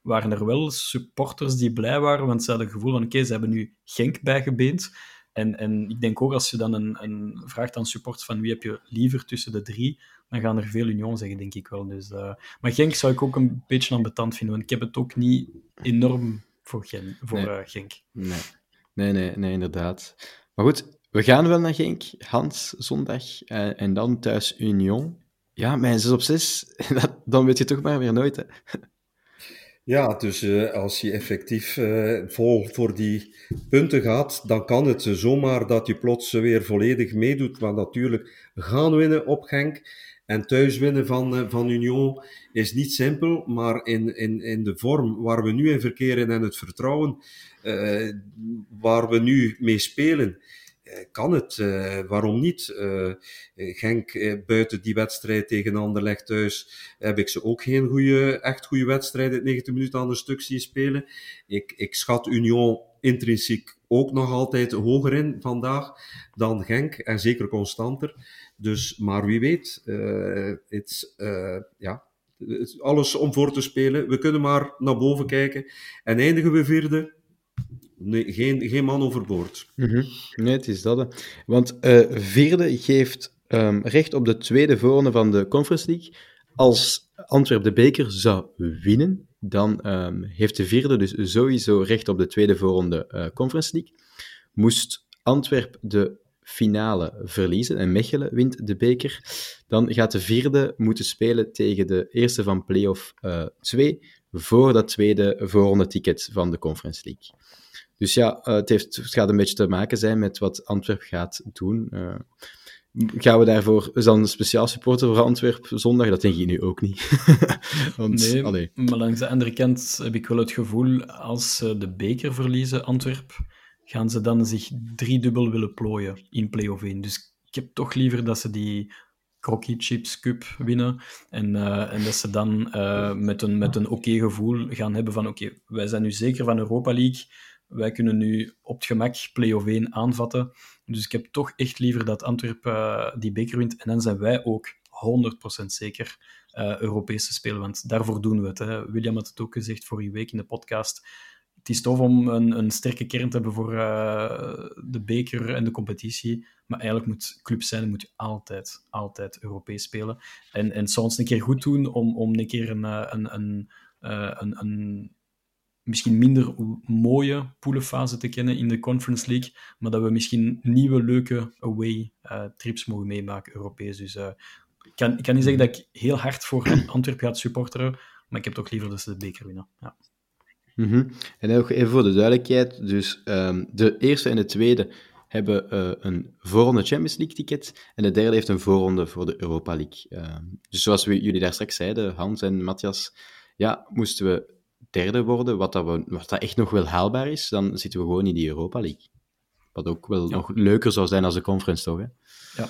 Speaker 5: waren er wel supporters die blij waren, want ze hadden het gevoel van oké, okay, ze hebben nu Genk bijgebeend. En, en ik denk ook als je dan een, een vraagt aan supporters van wie heb je liever tussen de drie, dan gaan er veel Union zeggen, denk ik wel. Dus, uh, maar Genk zou ik ook een beetje ambetant vinden, want ik heb het ook niet enorm voor, Gen, voor nee. uh, Genk.
Speaker 1: Nee. nee, nee, nee, inderdaad. Maar goed, we gaan wel naar Genk, Hans, zondag, uh, en dan thuis Union. Ja, mijn 6 op 6, dan weet je toch maar weer nooit, hè.
Speaker 2: Ja, dus uh, als je effectief uh, vol voor die punten gaat, dan kan het zomaar dat je plots weer volledig meedoet. Maar natuurlijk gaan winnen op Genk. En thuis winnen van, van Union is niet simpel, maar in, in, in de vorm waar we nu in verkeren en het vertrouwen waar we nu mee spelen, kan het. waarom niet? Genk, buiten die wedstrijd tegen Anderlecht thuis, heb ik ze ook geen goede, echt goede wedstrijd in 90 minuten aan een stuk zien spelen. Ik, ik schat Union intrinsiek ook nog altijd hoger in vandaag dan Genk en zeker constanter. Dus, maar wie weet, uh, ja, alles om voor te spelen. We kunnen maar naar boven kijken. En eindigen we vierde, nee, geen, geen man overboord.
Speaker 1: Mm. Nee, het is dat. Want uh, vierde geeft um, recht op de tweede voorronde van de Conference League. Als Antwerp de beker zou winnen, dan um, heeft de vierde dus sowieso recht op de tweede voorronde uh, Conference League. Moest Antwerp de finale verliezen en Mechelen wint de beker, dan gaat de vierde moeten spelen tegen de eerste van play-off 2 uh, voor dat tweede voorronde ticket van de Conference League. Dus ja, uh, het, heeft, het gaat een beetje te maken zijn met wat Antwerp gaat doen. Uh, Gaan we daarvoor, is dan een speciaal supporter voor Antwerp zondag? Dat denk ik nu ook niet.
Speaker 5: Want, nee, allee. maar langs de andere kant heb ik wel het gevoel, als ze de beker verliezen, Antwerp, gaan ze dan zich driedubbel willen plooien in play-off 1. Dus ik heb toch liever dat ze die Crocky Chips Cup winnen en, uh, en dat ze dan uh, met een, met een oké gevoel gaan hebben van oké, okay, wij zijn nu zeker van Europa League, wij kunnen nu op het gemak play-off 1 aanvatten. Dus ik heb toch echt liever dat Antwerpen uh, die beker wint. En dan zijn wij ook 100% zeker uh, Europese spelen. Want daarvoor doen we het. Hè. William had het ook gezegd vorige week in de podcast. Het is tof om een, een sterke kern te hebben voor uh, de beker en de competitie. Maar eigenlijk moet club zijn, moet je altijd, altijd Europees spelen. En, en soms een keer goed doen om, om een keer een, een, een, een, een misschien minder mooie poelenfase te kennen in de Conference League, maar dat we misschien nieuwe leuke away uh, trips mogen meemaken, Europees. Dus uh, ik, kan, kan niet zeggen dat ik heel hard voor Antwerpen ga supporteren, maar ik heb toch liever dat ze de beker winnen. Ja.
Speaker 1: -hmm. En nog even voor de duidelijkheid, dus um, de eerste en de tweede hebben uh, een voorronde Champions League ticket en de derde heeft een voorronde voor de Europa League. Uh, dus zoals we, jullie daar straks zeiden, Hans en Matthias, ja, moesten we derde worden, wat dat, we, wat dat echt nog wel haalbaar is, dan zitten we gewoon in die Europa League. Wat ook wel ja. nog leuker zou zijn als de conference, toch? Hè?
Speaker 2: Ja.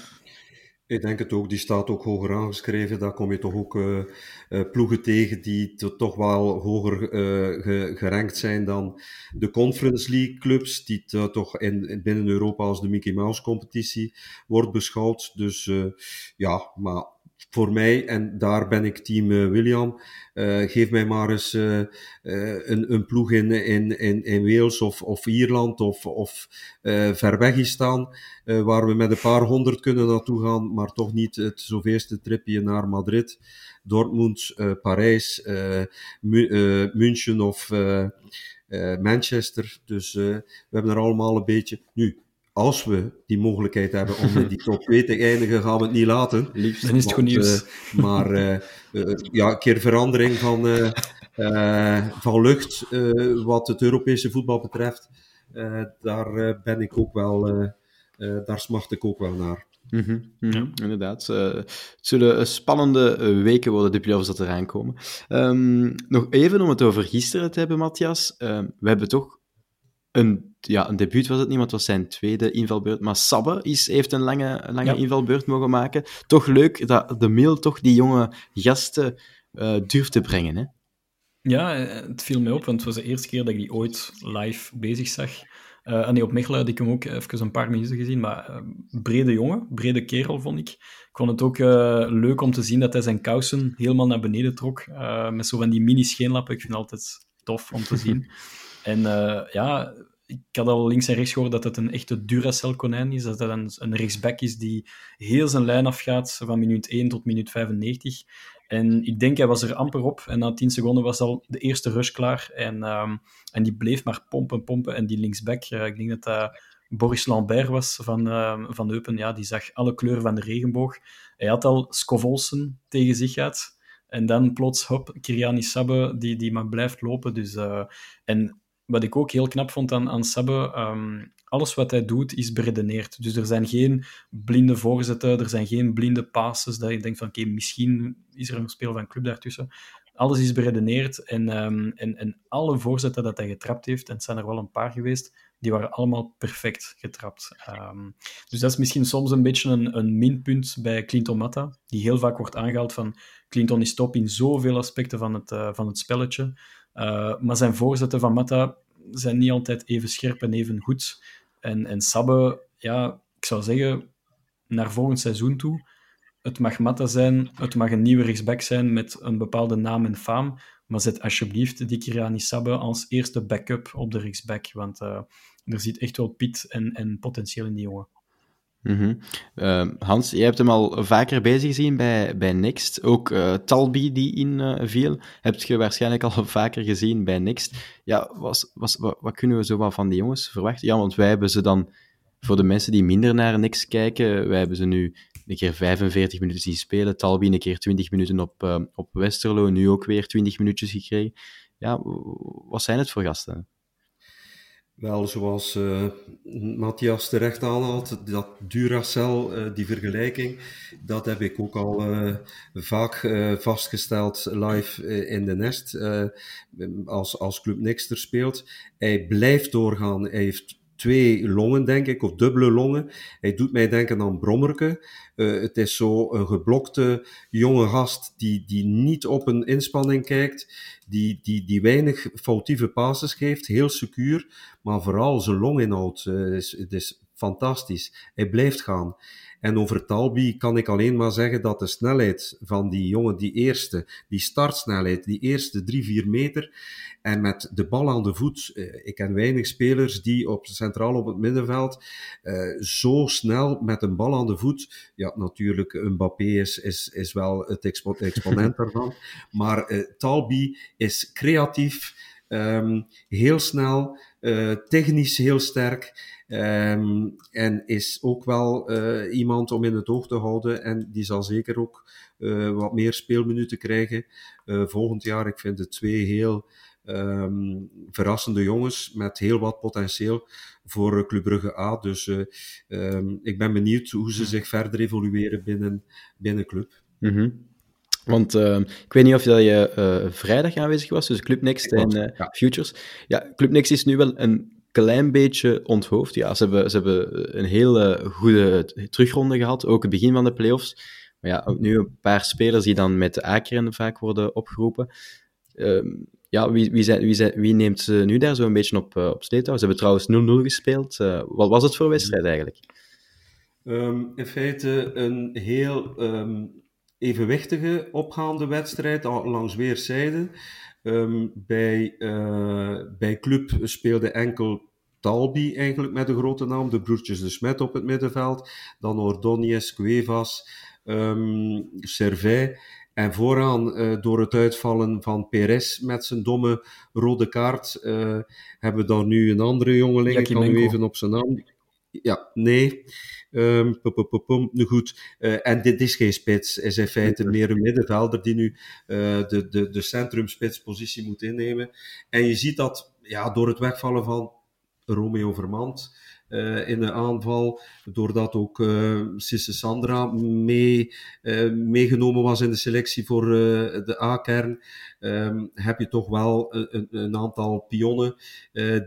Speaker 2: Ik denk het ook, die staat ook hoger aangeschreven. Daar kom je toch ook uh, uh, ploegen tegen die toch wel hoger uh, ge gerankt zijn dan de Conference League clubs, die toch in, binnen Europa als de Mickey Mouse competitie wordt beschouwd. Dus ja, maar voor mij, en daar ben ik team uh, William, uh, geef mij maar eens uh, een, een, ploeg in, in, in, in Wales of, of Ierland of, of ver weg is staan, waar we met een paar honderd kunnen naartoe gaan, maar toch niet het zoveelste tripje naar Madrid, Dortmund, Parijs, München of Manchester. Dus we hebben er allemaal een beetje... Nu, als we die mogelijkheid hebben om in die top 2 te eindigen, gaan we het niet laten.
Speaker 5: Liefst, dan is het goed nieuws.
Speaker 2: Uh, maar uh, uh, ja, een keer verandering van, van lucht, wat het Europese voetbal betreft, daar ben ik ook wel, daar smacht ik ook wel naar.
Speaker 1: Mm -hmm, mm -hmm, ja. Inderdaad. het zullen spannende weken worden, de playoffs dat eraan komen. Um, nog even om het over gisteren te hebben, Matthias. Um, we hebben toch een, ja, een debuut was het niet, want het was zijn tweede invalbeurt. Maar Sabbe is, heeft een lange, lange ja. invalbeurt mogen maken. Toch leuk dat de mail toch die jonge gasten uh, durft te brengen. Hè?
Speaker 5: Ja, het viel mij op, want het was de eerste keer dat ik die ooit live bezig zag. Uh, en nee, op Mechelen had ik hem ook even een paar minuten gezien, maar uh, brede jongen, brede kerel vond ik. Ik vond het ook uh, leuk om te zien dat hij zijn kousen helemaal naar beneden trok, met zo van die mini-scheenlappen. Ik vind het altijd tof om te zien. En uh, ja, ik had al links en rechts gehoord dat het een echte Duracell-konijn is. Dat het een, rechtsback is die heel zijn lijn afgaat van minuut 1 tot minuut 95. En ik denk, hij was er amper op. En na 10 seconden was al de eerste rush klaar. En, um, en die bleef maar pompen, pompen. En die linksback, uh, ik denk dat dat Boris Lambert was van, uh, van Eupen. Ja, die zag alle kleuren van de regenboog. Hij had al Scovolsen tegen zich gehad. En dan plots, hop, Kiriani Sabbe, die, die maar blijft lopen. Dus, uh, en wat ik ook heel knap vond aan, aan Sabbe, ehm, alles wat hij doet is beredeneerd. Dus er zijn geen blinde voorzetten, er zijn geen blinde passes dat je denkt van oké, misschien is er een speel van club daartussen. Alles is beredeneerd en, ehm, en, en alle voorzetten dat hij getrapt heeft, en het zijn er wel een paar geweest, die waren allemaal perfect getrapt. Ehm, dus dat is misschien soms een beetje een, een minpunt bij Clinton Matta, die heel vaak wordt aangehaald van Clinton is top in zoveel aspecten van het, uh, van het spelletje. Uh, maar zijn voorzetten van Matta zijn niet altijd even scherp en even goed. En, en Sabbe, ja, ik zou zeggen, naar volgend seizoen toe, het mag Matta zijn, het mag een nieuwe rechtsback zijn met een bepaalde naam en faam, maar zet alsjeblieft die Kirani Sabbe als eerste backup op de rechtsback, want uh, er zit echt wel pit en, en potentieel in die jongen.
Speaker 1: -hmm. uh, Hans, jij hebt hem al vaker bezig gezien bij, bij Next. Ook uh, Talbi die in uh, viel, heb je waarschijnlijk al vaker gezien bij Next. Ja, was, wat, wat, kunnen we zo van die jongens verwachten? Ja, want wij hebben ze dan, voor de mensen die minder naar Next kijken, wij hebben ze nu een keer 45 minuten zien spelen. Talbi een keer 20 minuten op, op Westerlo, nu ook weer 20 minuutjes gekregen. Ja, wat zijn het voor gasten?
Speaker 2: Wel, zoals uh, Matthias terecht aanhaalt, dat Duracell, uh, die vergelijking, dat heb ik ook al uh, vaak vastgesteld live in de Nest, als, als Club Nixter speelt. Hij blijft doorgaan, hij heeft twee longen, denk ik, of dubbele longen. Hij doet mij denken aan Brommerke. Uh, het is zo een geblokte jonge gast die, die niet op een inspanning kijkt, die, die, die weinig foutieve passes geeft, heel secuur, maar vooral zijn longinhoud uh, is, is fantastisch. Hij blijft gaan. En over Talbi kan ik alleen maar zeggen dat de snelheid van die jongen, die eerste, die startsnelheid, die eerste drie, vier meter, en met de bal aan de voet, ik ken weinig spelers die op centraal op het middenveld uh, zo snel met een bal aan de voet, ja natuurlijk Mbappé is, is, is wel het expo exponent daarvan, maar uh, Talbi is creatief, um, heel snel, uh, technisch heel sterk, Um, en is ook wel uh, iemand om in het oog te houden. En die zal zeker ook uh, wat meer speelminuten krijgen uh, volgend jaar. Ik vind het twee heel um, verrassende jongens met heel wat potentieel voor Club Brugge A. Dus um, ik ben benieuwd hoe ze zich verder evolueren binnen, binnen Club.
Speaker 1: Mm -hmm. Want uh, ik weet niet of je uh, vrijdag aanwezig was, dus Club Next en uh, ja. Futures. Ja, Club Next is nu wel een klein beetje onthoofd. Ja, ze hebben, ze hebben een hele goede terugronde gehad, ook het begin van de playoffs. Maar ja, nu een paar spelers die dan met de A-kern vaak worden opgeroepen. Uh, ja, wie, wie, zijn, wie, zijn, wie, neemt ze nu daar zo een beetje op, uh, op sleetouw? Ze hebben trouwens 0-0 gespeeld. Uh, wat was het voor wedstrijd eigenlijk?
Speaker 2: Um, in feite een heel um, evenwichtige opgaande wedstrijd langs weerszijden. Um, bij, uh, bij Club speelde enkel Talbi eigenlijk met een grote naam, de broertjes de Smet op het middenveld, dan Ordóñez, Cuevas, um, Servet. En vooraan, uh, door het uitvallen van Perez met zijn domme rode kaart, uh, hebben we dan nu een andere jongeling. Ik kan nu even op zijn naam. Ja, nee. Um, pum, pum, pum, nu goed. Uh, en dit is geen spits, is in feite meer een middenvelder die nu de, de, de centrumspitspositie moet innemen. En je ziet dat ja, door het wegvallen van Romeo Vermand uh, in de aanval, doordat ook uh, Sisse Sandra mee, uh, meegenomen was in de selectie voor de A-kern, um, heb je toch wel een, een aantal pionnen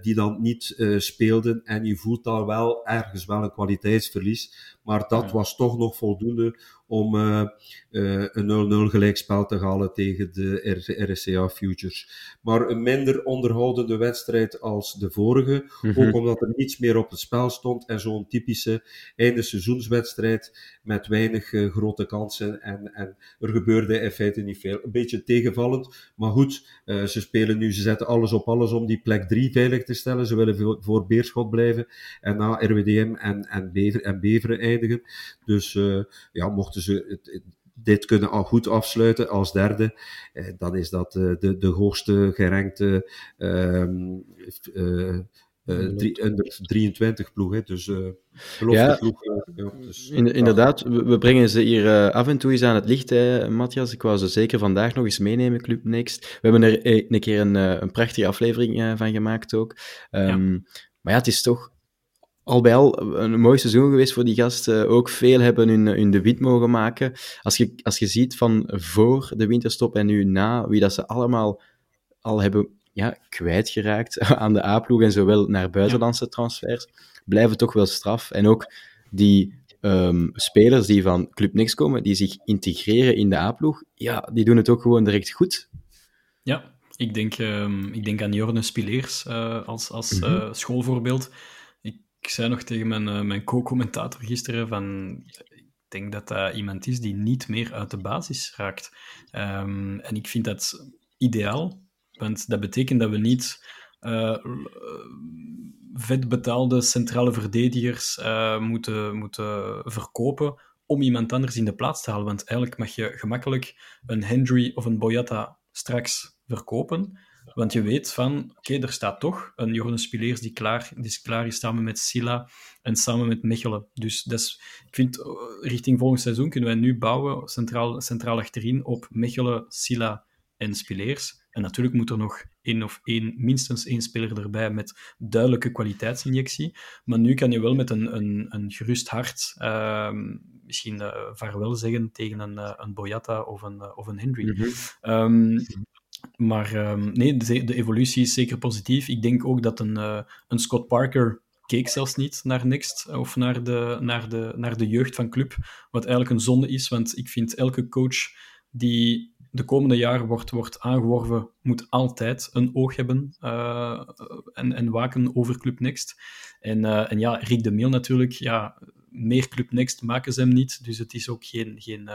Speaker 2: die dan niet speelden. En je voelt daar wel ergens wel een kwaliteitsverlies. Maar dat was toch nog voldoende om uh, uh, een 0-0 gelijkspel te halen tegen de RCA Futures. Maar een minder onderhoudende wedstrijd als de vorige. Mm -hmm. Ook omdat er niets meer op het spel stond. En zo'n typische einde seizoenswedstrijd met weinig uh, grote kansen. En, en er gebeurde in feite niet veel. Een beetje tegenvallend. Maar goed, ze spelen nu, ze zetten alles op alles om die plek 3 veilig te stellen. Ze willen voor, voor Beerschot blijven. En na RWDM en, en, Bever, en Beveren eindigen. Dus ja, mochten ze het, dit kunnen al goed afsluiten als derde, eh, dan is dat uh, de, de hoogste gerankte uh, uh, uh, drie, under 23 ploeg, hè, dus uh, ja, ploeg. Uh, ja, dus,
Speaker 1: in, inderdaad, we, we, brengen ze hier af en toe eens aan het licht, hè, Matthias. Ik wou ze zeker vandaag nog eens meenemen, Club Next. We hebben er een keer een, een prachtige aflevering van gemaakt ook. Um, ja. Maar ja, het is toch al bij al een mooi seizoen geweest voor die gasten. Ook veel hebben hun, hun debuut mogen maken. Als je, als je ziet van voor de winterstop en nu na, wie dat ze allemaal al hebben ja, kwijtgeraakt aan de A-ploeg en zowel naar buitenlandse transfers, blijven toch wel straf. En ook die um, spelers die van Club Niks komen, die zich integreren in de A-ploeg, ja, die doen het ook gewoon direct goed.
Speaker 5: Ja, ik denk, um, ik denk aan Jorne Spileers uh, als, als uh, schoolvoorbeeld. Ik zei nog tegen mijn, uh, mijn co-commentator gisteren van... Ik denk dat dat iemand is die niet meer uit de basis raakt. Um, en ik vind dat ideaal, want dat betekent dat we niet uh, vet betaalde centrale verdedigers moeten, moeten verkopen om iemand anders in de plaats te halen. Want eigenlijk mag je gemakkelijk een Hendry of een Boyata straks verkopen. Want je weet van, oké, er staat toch een Joris Spileers die klaar, die is klaar is samen met Silla en samen met Mechelen. Dus dat is, ik vind, richting volgend seizoen kunnen wij nu bouwen, centraal, centraal achterin, op Mechelen, Silla en Spileers. En natuurlijk moet er nog één of één, minstens één speler erbij met duidelijke kwaliteitsinjectie. Maar nu kan je wel met een, een, een gerust hart uh, misschien uh, vaarwel zeggen tegen een, uh, een Boyata of een, of een Henry. Mm -hmm. um, maar um, nee, de, de, evolutie is zeker positief. Ik denk ook dat een, een Scott Parker keek zelfs niet naar Next of naar de, naar, de, naar de jeugd van club. Wat eigenlijk een zonde is, want ik vind elke coach die de komende jaren wordt, wordt aangeworven, moet altijd een oog hebben uh, en, en waken over Club Next. En, en ja, Rick de Meel natuurlijk, ja, meer Club Next maken ze hem niet, dus het is ook geen... geen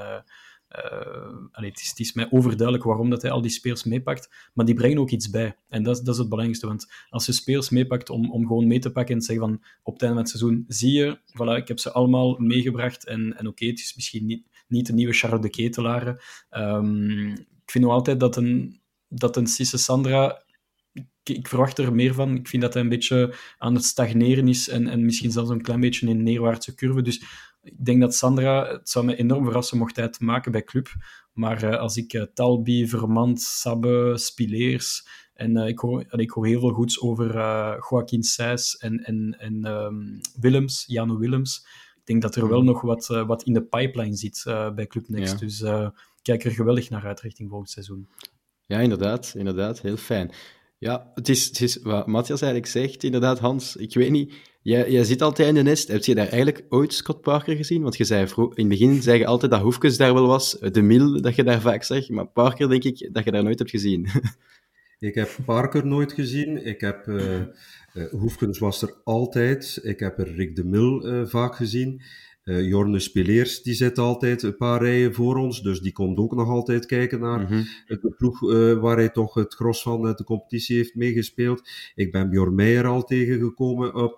Speaker 5: allee, het, is, mij overduidelijk waarom dat hij al die speels meepakt, maar die brengen ook iets bij. En dat, dat is het belangrijkste, want als je speels meepakt om, om gewoon mee te pakken en zeggen van op het einde van het seizoen, zie je, voilà, ik heb ze allemaal meegebracht en, en oké, het is misschien niet niet de nieuwe Charles de Ketelaar. Um, ik vind nog altijd dat een, dat een Sisse Sandra ik, ik, verwacht er meer van. Ik vind dat hij een beetje aan het stagneren is en, en misschien zelfs een klein beetje in een neerwaartse curve. Dus ik denk dat Sandra, het zou me enorm verrassen mocht hij het maken bij club. Maar uh, als ik uh, Talbi, Vermand, Sabbe, Spileers en uh, ik, hoor, ik hoor heel veel goeds over Joaquin Seys en, en, en um, Willems, Jano Willems ik denk dat er wel mhm. nog wat, wat in de pipeline zit bij Club Next. Ja. Dus uh, kijk er geweldig naar uit richting volgend seizoen.
Speaker 1: Ja, inderdaad. Inderdaad. Heel fijn. Ja, het is, het is wat Matthias eigenlijk zegt. Inderdaad, Hans, ik weet niet. Jij, zit altijd in de nest. Heb je daar eigenlijk ooit Scott Parker gezien? Want je zei in het begin zei je altijd dat Hoefkes daar wel was. De Mil, dat je daar vaak zag. Maar Parker denk ik dat je daar nooit hebt gezien.
Speaker 2: ik heb Parker nooit gezien. Ik heb... Uh, Hoefkens was er altijd. Ik heb Rick de Mil uh, vaak gezien. Uh, Jorne Spileers, die zit altijd een paar rijen voor ons, dus die komt ook nog altijd kijken naar mm -hmm. de ploeg waar hij toch het gros van de competitie heeft meegespeeld. Ik ben Bjorn Meijer al tegengekomen op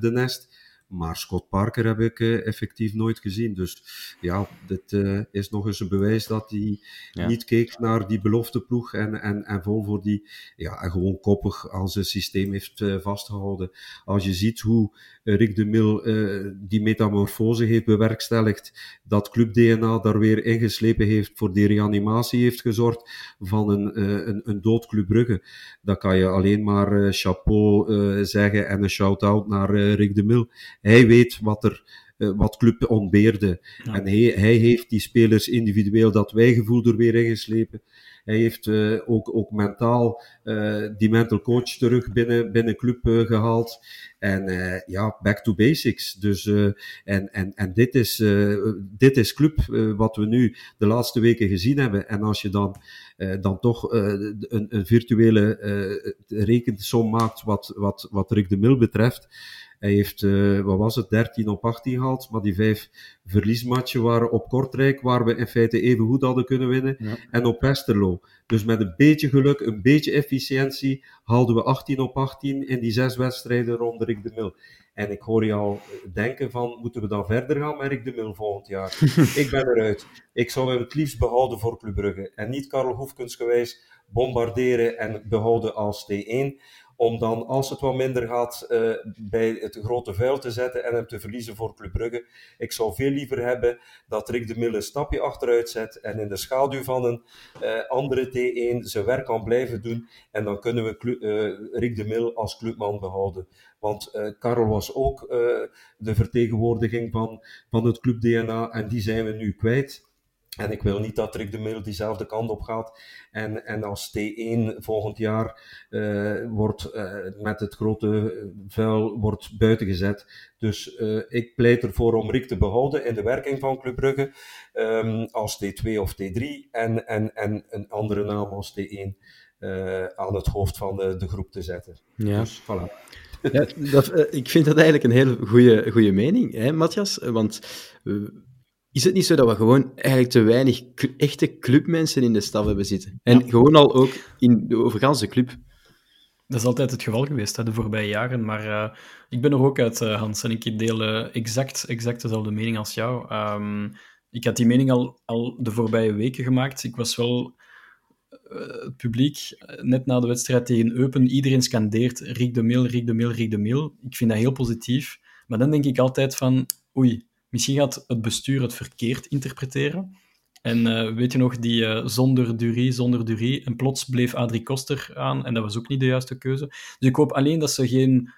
Speaker 2: de Nest. Maar Scott Parker heb ik effectief nooit gezien. Dus ja, dit is nog eens een bewijs dat hij ja. niet keek naar die belofteploeg en, en, en vol voor die, ja, en gewoon koppig aan zijn systeem heeft vastgehouden. Als je ziet hoe Rick de Mil die metamorfose heeft bewerkstelligd, dat Club DNA daar weer ingeslepen heeft, voor die reanimatie heeft gezorgd van een, een, een dood Club Brugge, dan kan je alleen maar chapeau zeggen en een shout-out naar Rick de Mil hij weet wat er wat club ontbeerde. Ja. En hij, hij heeft die spelers individueel dat wijgevoel er weer ingeslepen. Hij heeft uh, ook, ook mentaal uh, die mental coach terug binnen, binnen club gehaald. En ja, back to basics. Dus, en, en, en dit is, dit is club wat we nu de laatste weken gezien hebben. En als je dan, dan toch een, een virtuele rekensom maakt wat, wat, wat Rick de Mil betreft hij heeft, uh, wat was het, 13 op 18 gehaald, maar die vijf verliesmatchen waren op Kortrijk, waar we in feite even goed hadden kunnen winnen, ja. en op Westerlo. Dus met een beetje geluk, een beetje efficiëntie, haalden we 18 op 18 in die zes wedstrijden rond Rick de Mil. En ik hoor je al denken van, moeten we dan verder gaan met Rick de Mil volgend jaar? ik ben eruit. Ik zou hem het liefst behouden voor Club Brugge. En niet Karel Hoefkens gewijs bombarderen en behouden als T1 om dan, als het wat minder gaat, uh, bij het grote vuil te zetten en hem te verliezen voor Club Brugge. Ik zou veel liever hebben dat Rick de Mille een stapje achteruit zet en in de schaduw van een uh, andere T1 zijn werk kan blijven doen. En dan kunnen we uh, Rick de Mille als clubman behouden. Want Karel was ook de vertegenwoordiging van, van het club DNA en die zijn we nu kwijt. En ik wil niet dat Rick de Mil diezelfde kant op gaat. En, en als T1 volgend jaar uh, wordt uh, met het grote vuil wordt buitengezet. Dus uh, ik pleit ervoor om Rick te behouden in de werking van Club Brugge. Um, als T2 of T3. En, en, en een andere naam als T1 aan het hoofd van de, de groep te zetten.
Speaker 1: Ja.
Speaker 2: Dus voilà.
Speaker 1: Ja, dat, ik vind dat eigenlijk een hele goede, goede mening, hè, Matthias? Want is het niet zo dat we gewoon eigenlijk te weinig echte clubmensen in de staf hebben zitten? En ja. gewoon al ook in de overganse club.
Speaker 5: Dat is altijd het geval geweest, hè, de voorbije jaren. Maar uh, ik ben er ook uit, uh, Hans. En ik deel uh, exact, exact dezelfde mening als jou. Um, ik had die mening al, al de voorbije weken gemaakt. Ik was wel... het publiek, net na de wedstrijd tegen Eupen, iedereen scandeert Riek de Mil, Riek de Mil, Riek de Mil. Ik vind dat heel positief. Maar dan denk ik altijd van... Oei, Misschien gaat het bestuur het verkeerd interpreteren. En uh, weet je nog, die uh, zonder Durie, zonder Durie. En plots bleef Adrie Koster aan en dat was ook niet de juiste keuze. Dus ik hoop alleen dat ze geen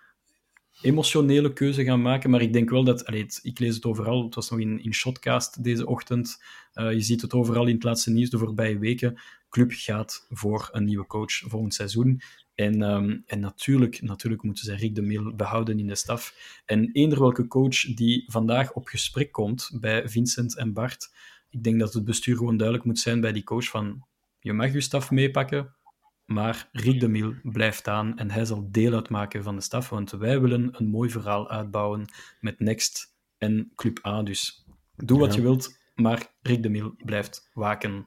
Speaker 5: emotionele keuze gaan maken. Maar ik denk wel dat, ik lees het overal, het was nog in, in Shotcast deze ochtend. Uh, je ziet het overal in het laatste nieuws de voorbije weken. Club gaat voor een nieuwe coach volgend seizoen. En, um, en natuurlijk, natuurlijk moeten ze Rick de Mil behouden in de staf. En eender welke coach die vandaag op gesprek komt bij Vincent en Bart, ik denk dat het bestuur gewoon duidelijk moet zijn bij die coach van je mag je staf meepakken, maar Rick de Mil blijft staan en hij zal deel uitmaken van de staf, want wij willen een mooi verhaal uitbouwen met Next en Club A. Dus doe wat ja. je wilt, maar Rick de Mil blijft waken.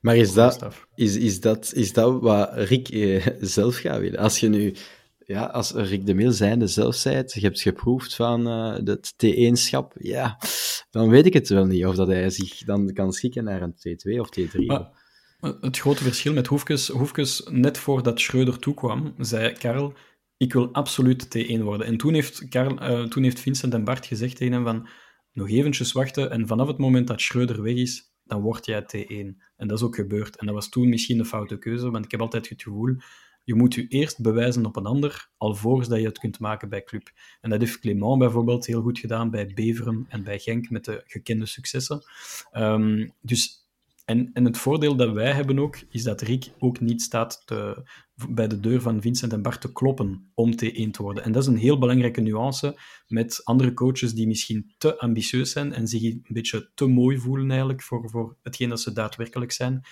Speaker 1: Maar is dat, is, is, dat, is dat wat Rick eh, zelf gaat willen? Als je nu, ja, als Rick de Mil zijnde zelf zei, je hebt geproefd van uh, het T1-schap, ja, dan weet ik het wel niet of dat hij zich dan kan schikken naar een T2 of T3.
Speaker 5: Maar, het grote verschil met Hoefkes, Hoefkes, net voordat Schreuder toekwam, zei Karel, ik wil absoluut T1 worden. En toen heeft, Karel, uh, toen heeft Vincent en Bart gezegd tegen hem van, nog eventjes wachten en vanaf het moment dat Schreuder weg is, dan word jij T1. En dat is ook gebeurd. En dat was toen misschien de foute keuze, want ik heb altijd het gevoel, je moet je eerst bewijzen op een ander, alvorens dat je het kunt maken bij club. En dat heeft Clément bijvoorbeeld heel goed gedaan bij Beveren en bij Genk met de gekende successen. Um, dus en, en het voordeel dat wij hebben ook, is dat Rick ook niet staat te, bij de deur van Vincent en Bart te kloppen om T1 te worden. En dat is een heel belangrijke nuance met andere coaches die misschien te ambitieus zijn en zich een beetje te mooi voelen eigenlijk voor, voor hetgeen dat ze daadwerkelijk zijn.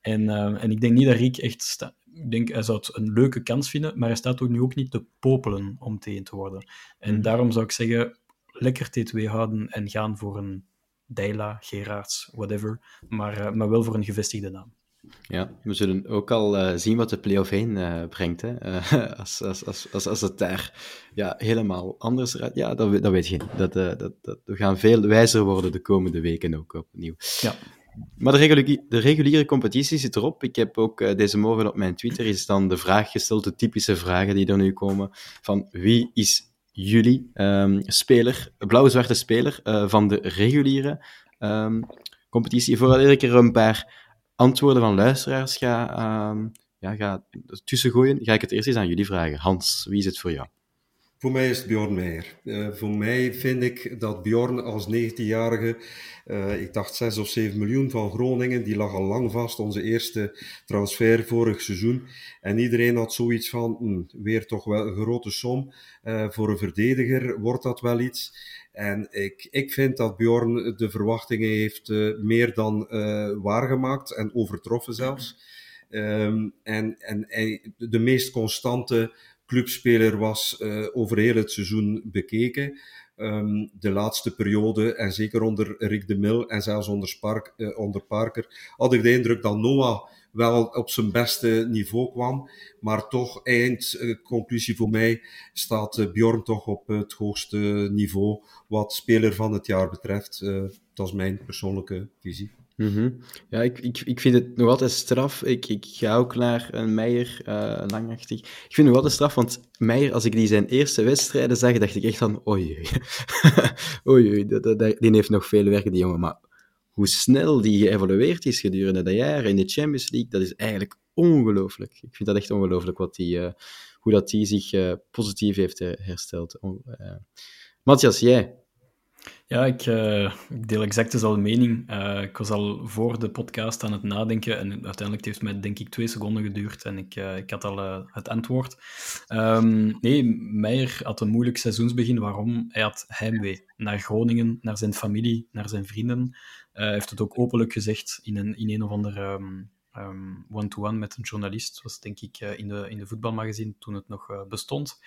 Speaker 5: En, uh, en ik denk niet dat Rick echt... Sta, ik denk, hij zou het een leuke kans vinden, maar hij staat ook nu ook niet te popelen om T1 te worden. En daarom zou ik zeggen, lekker T2 houden en gaan voor een Deila, Gerards, whatever, maar, uh, maar wel voor een gevestigde naam.
Speaker 1: Ja, we zullen ook al uh, zien wat de play-off 1 uh, brengt. Hè? als, als, als, als, als het daar ja, helemaal anders gaat, ja, dat, dat weet je. Dat, dat, dat, we gaan veel wijzer worden de komende weken ook opnieuw.
Speaker 5: Ja.
Speaker 1: Maar de reguliere, de reguliere competitie zit erop. Ik heb ook deze morgen op mijn Twitter is dan de vraag gesteld, de typische vragen die er nu komen, van wie is jullie um, speler, blauw-zwarte speler uh, van de reguliere um, competitie. Voordat ik er een paar antwoorden van luisteraars ga, um, ja, ga tussengooien, ga ik het eerst eens aan jullie vragen. Hans, wie is het voor jou?
Speaker 2: Voor mij is het Bjorn Meijer. Uh, voor mij vind ik dat Bjorn als 19-jarige, uh, ik dacht 6 of 7 miljoen van Groningen, die lag al lang vast, onze eerste transfer vorig seizoen. En iedereen had zoiets van, hm, weer toch wel een grote som. Uh, voor een verdediger wordt dat wel iets. En ik, ik vind dat Bjorn de verwachtingen heeft meer dan waargemaakt en overtroffen zelfs. Um, en en hij, de meest constante clubspeler was uh, over heel het seizoen bekeken. Um, de laatste periode, en zeker onder Rick de Mil en zelfs onder, Spark, uh, onder Parker, had ik de indruk dat Noah wel op zijn beste niveau kwam. Maar toch, eindconclusie uh, voor mij, staat Bjorn toch op het hoogste niveau wat speler van het jaar betreft. dat is mijn persoonlijke visie.
Speaker 1: Mhm. Ja, ik, ik, ik vind het nog altijd straf. Ik, ik ga ook naar een Meijer, uh, langachtig. Ik vind het nog altijd straf, want Meijer, als ik die zijn eerste wedstrijden zag, dacht ik echt van, oei, oei, die heeft nog veel werk, die jongen. Maar hoe snel die geëvolueerd is gedurende dat jaar in de Champions League, dat is eigenlijk ongelooflijk. Ik vind dat echt ongelooflijk wat die, uh, hoe dat die zich uh, positief heeft hersteld. Matthias, jij?
Speaker 5: Ja, ik, uh, ik, deel exact dezelfde mening. Uh, ik was al voor de podcast aan het nadenken en uiteindelijk heeft het mij denk ik twee seconden geduurd en ik, uh, ik had al het antwoord. Um, nee, Meijer had een moeilijk seizoensbegin. Waarom? Hij had heimwee naar Groningen, naar zijn familie, naar zijn vrienden. Hij heeft het ook openlijk gezegd in een, in een of ander um, Ehm, one-to-one met een journalist. Dat was denk ik uh, in, de, in de voetbalmagazine toen het nog uh, bestond.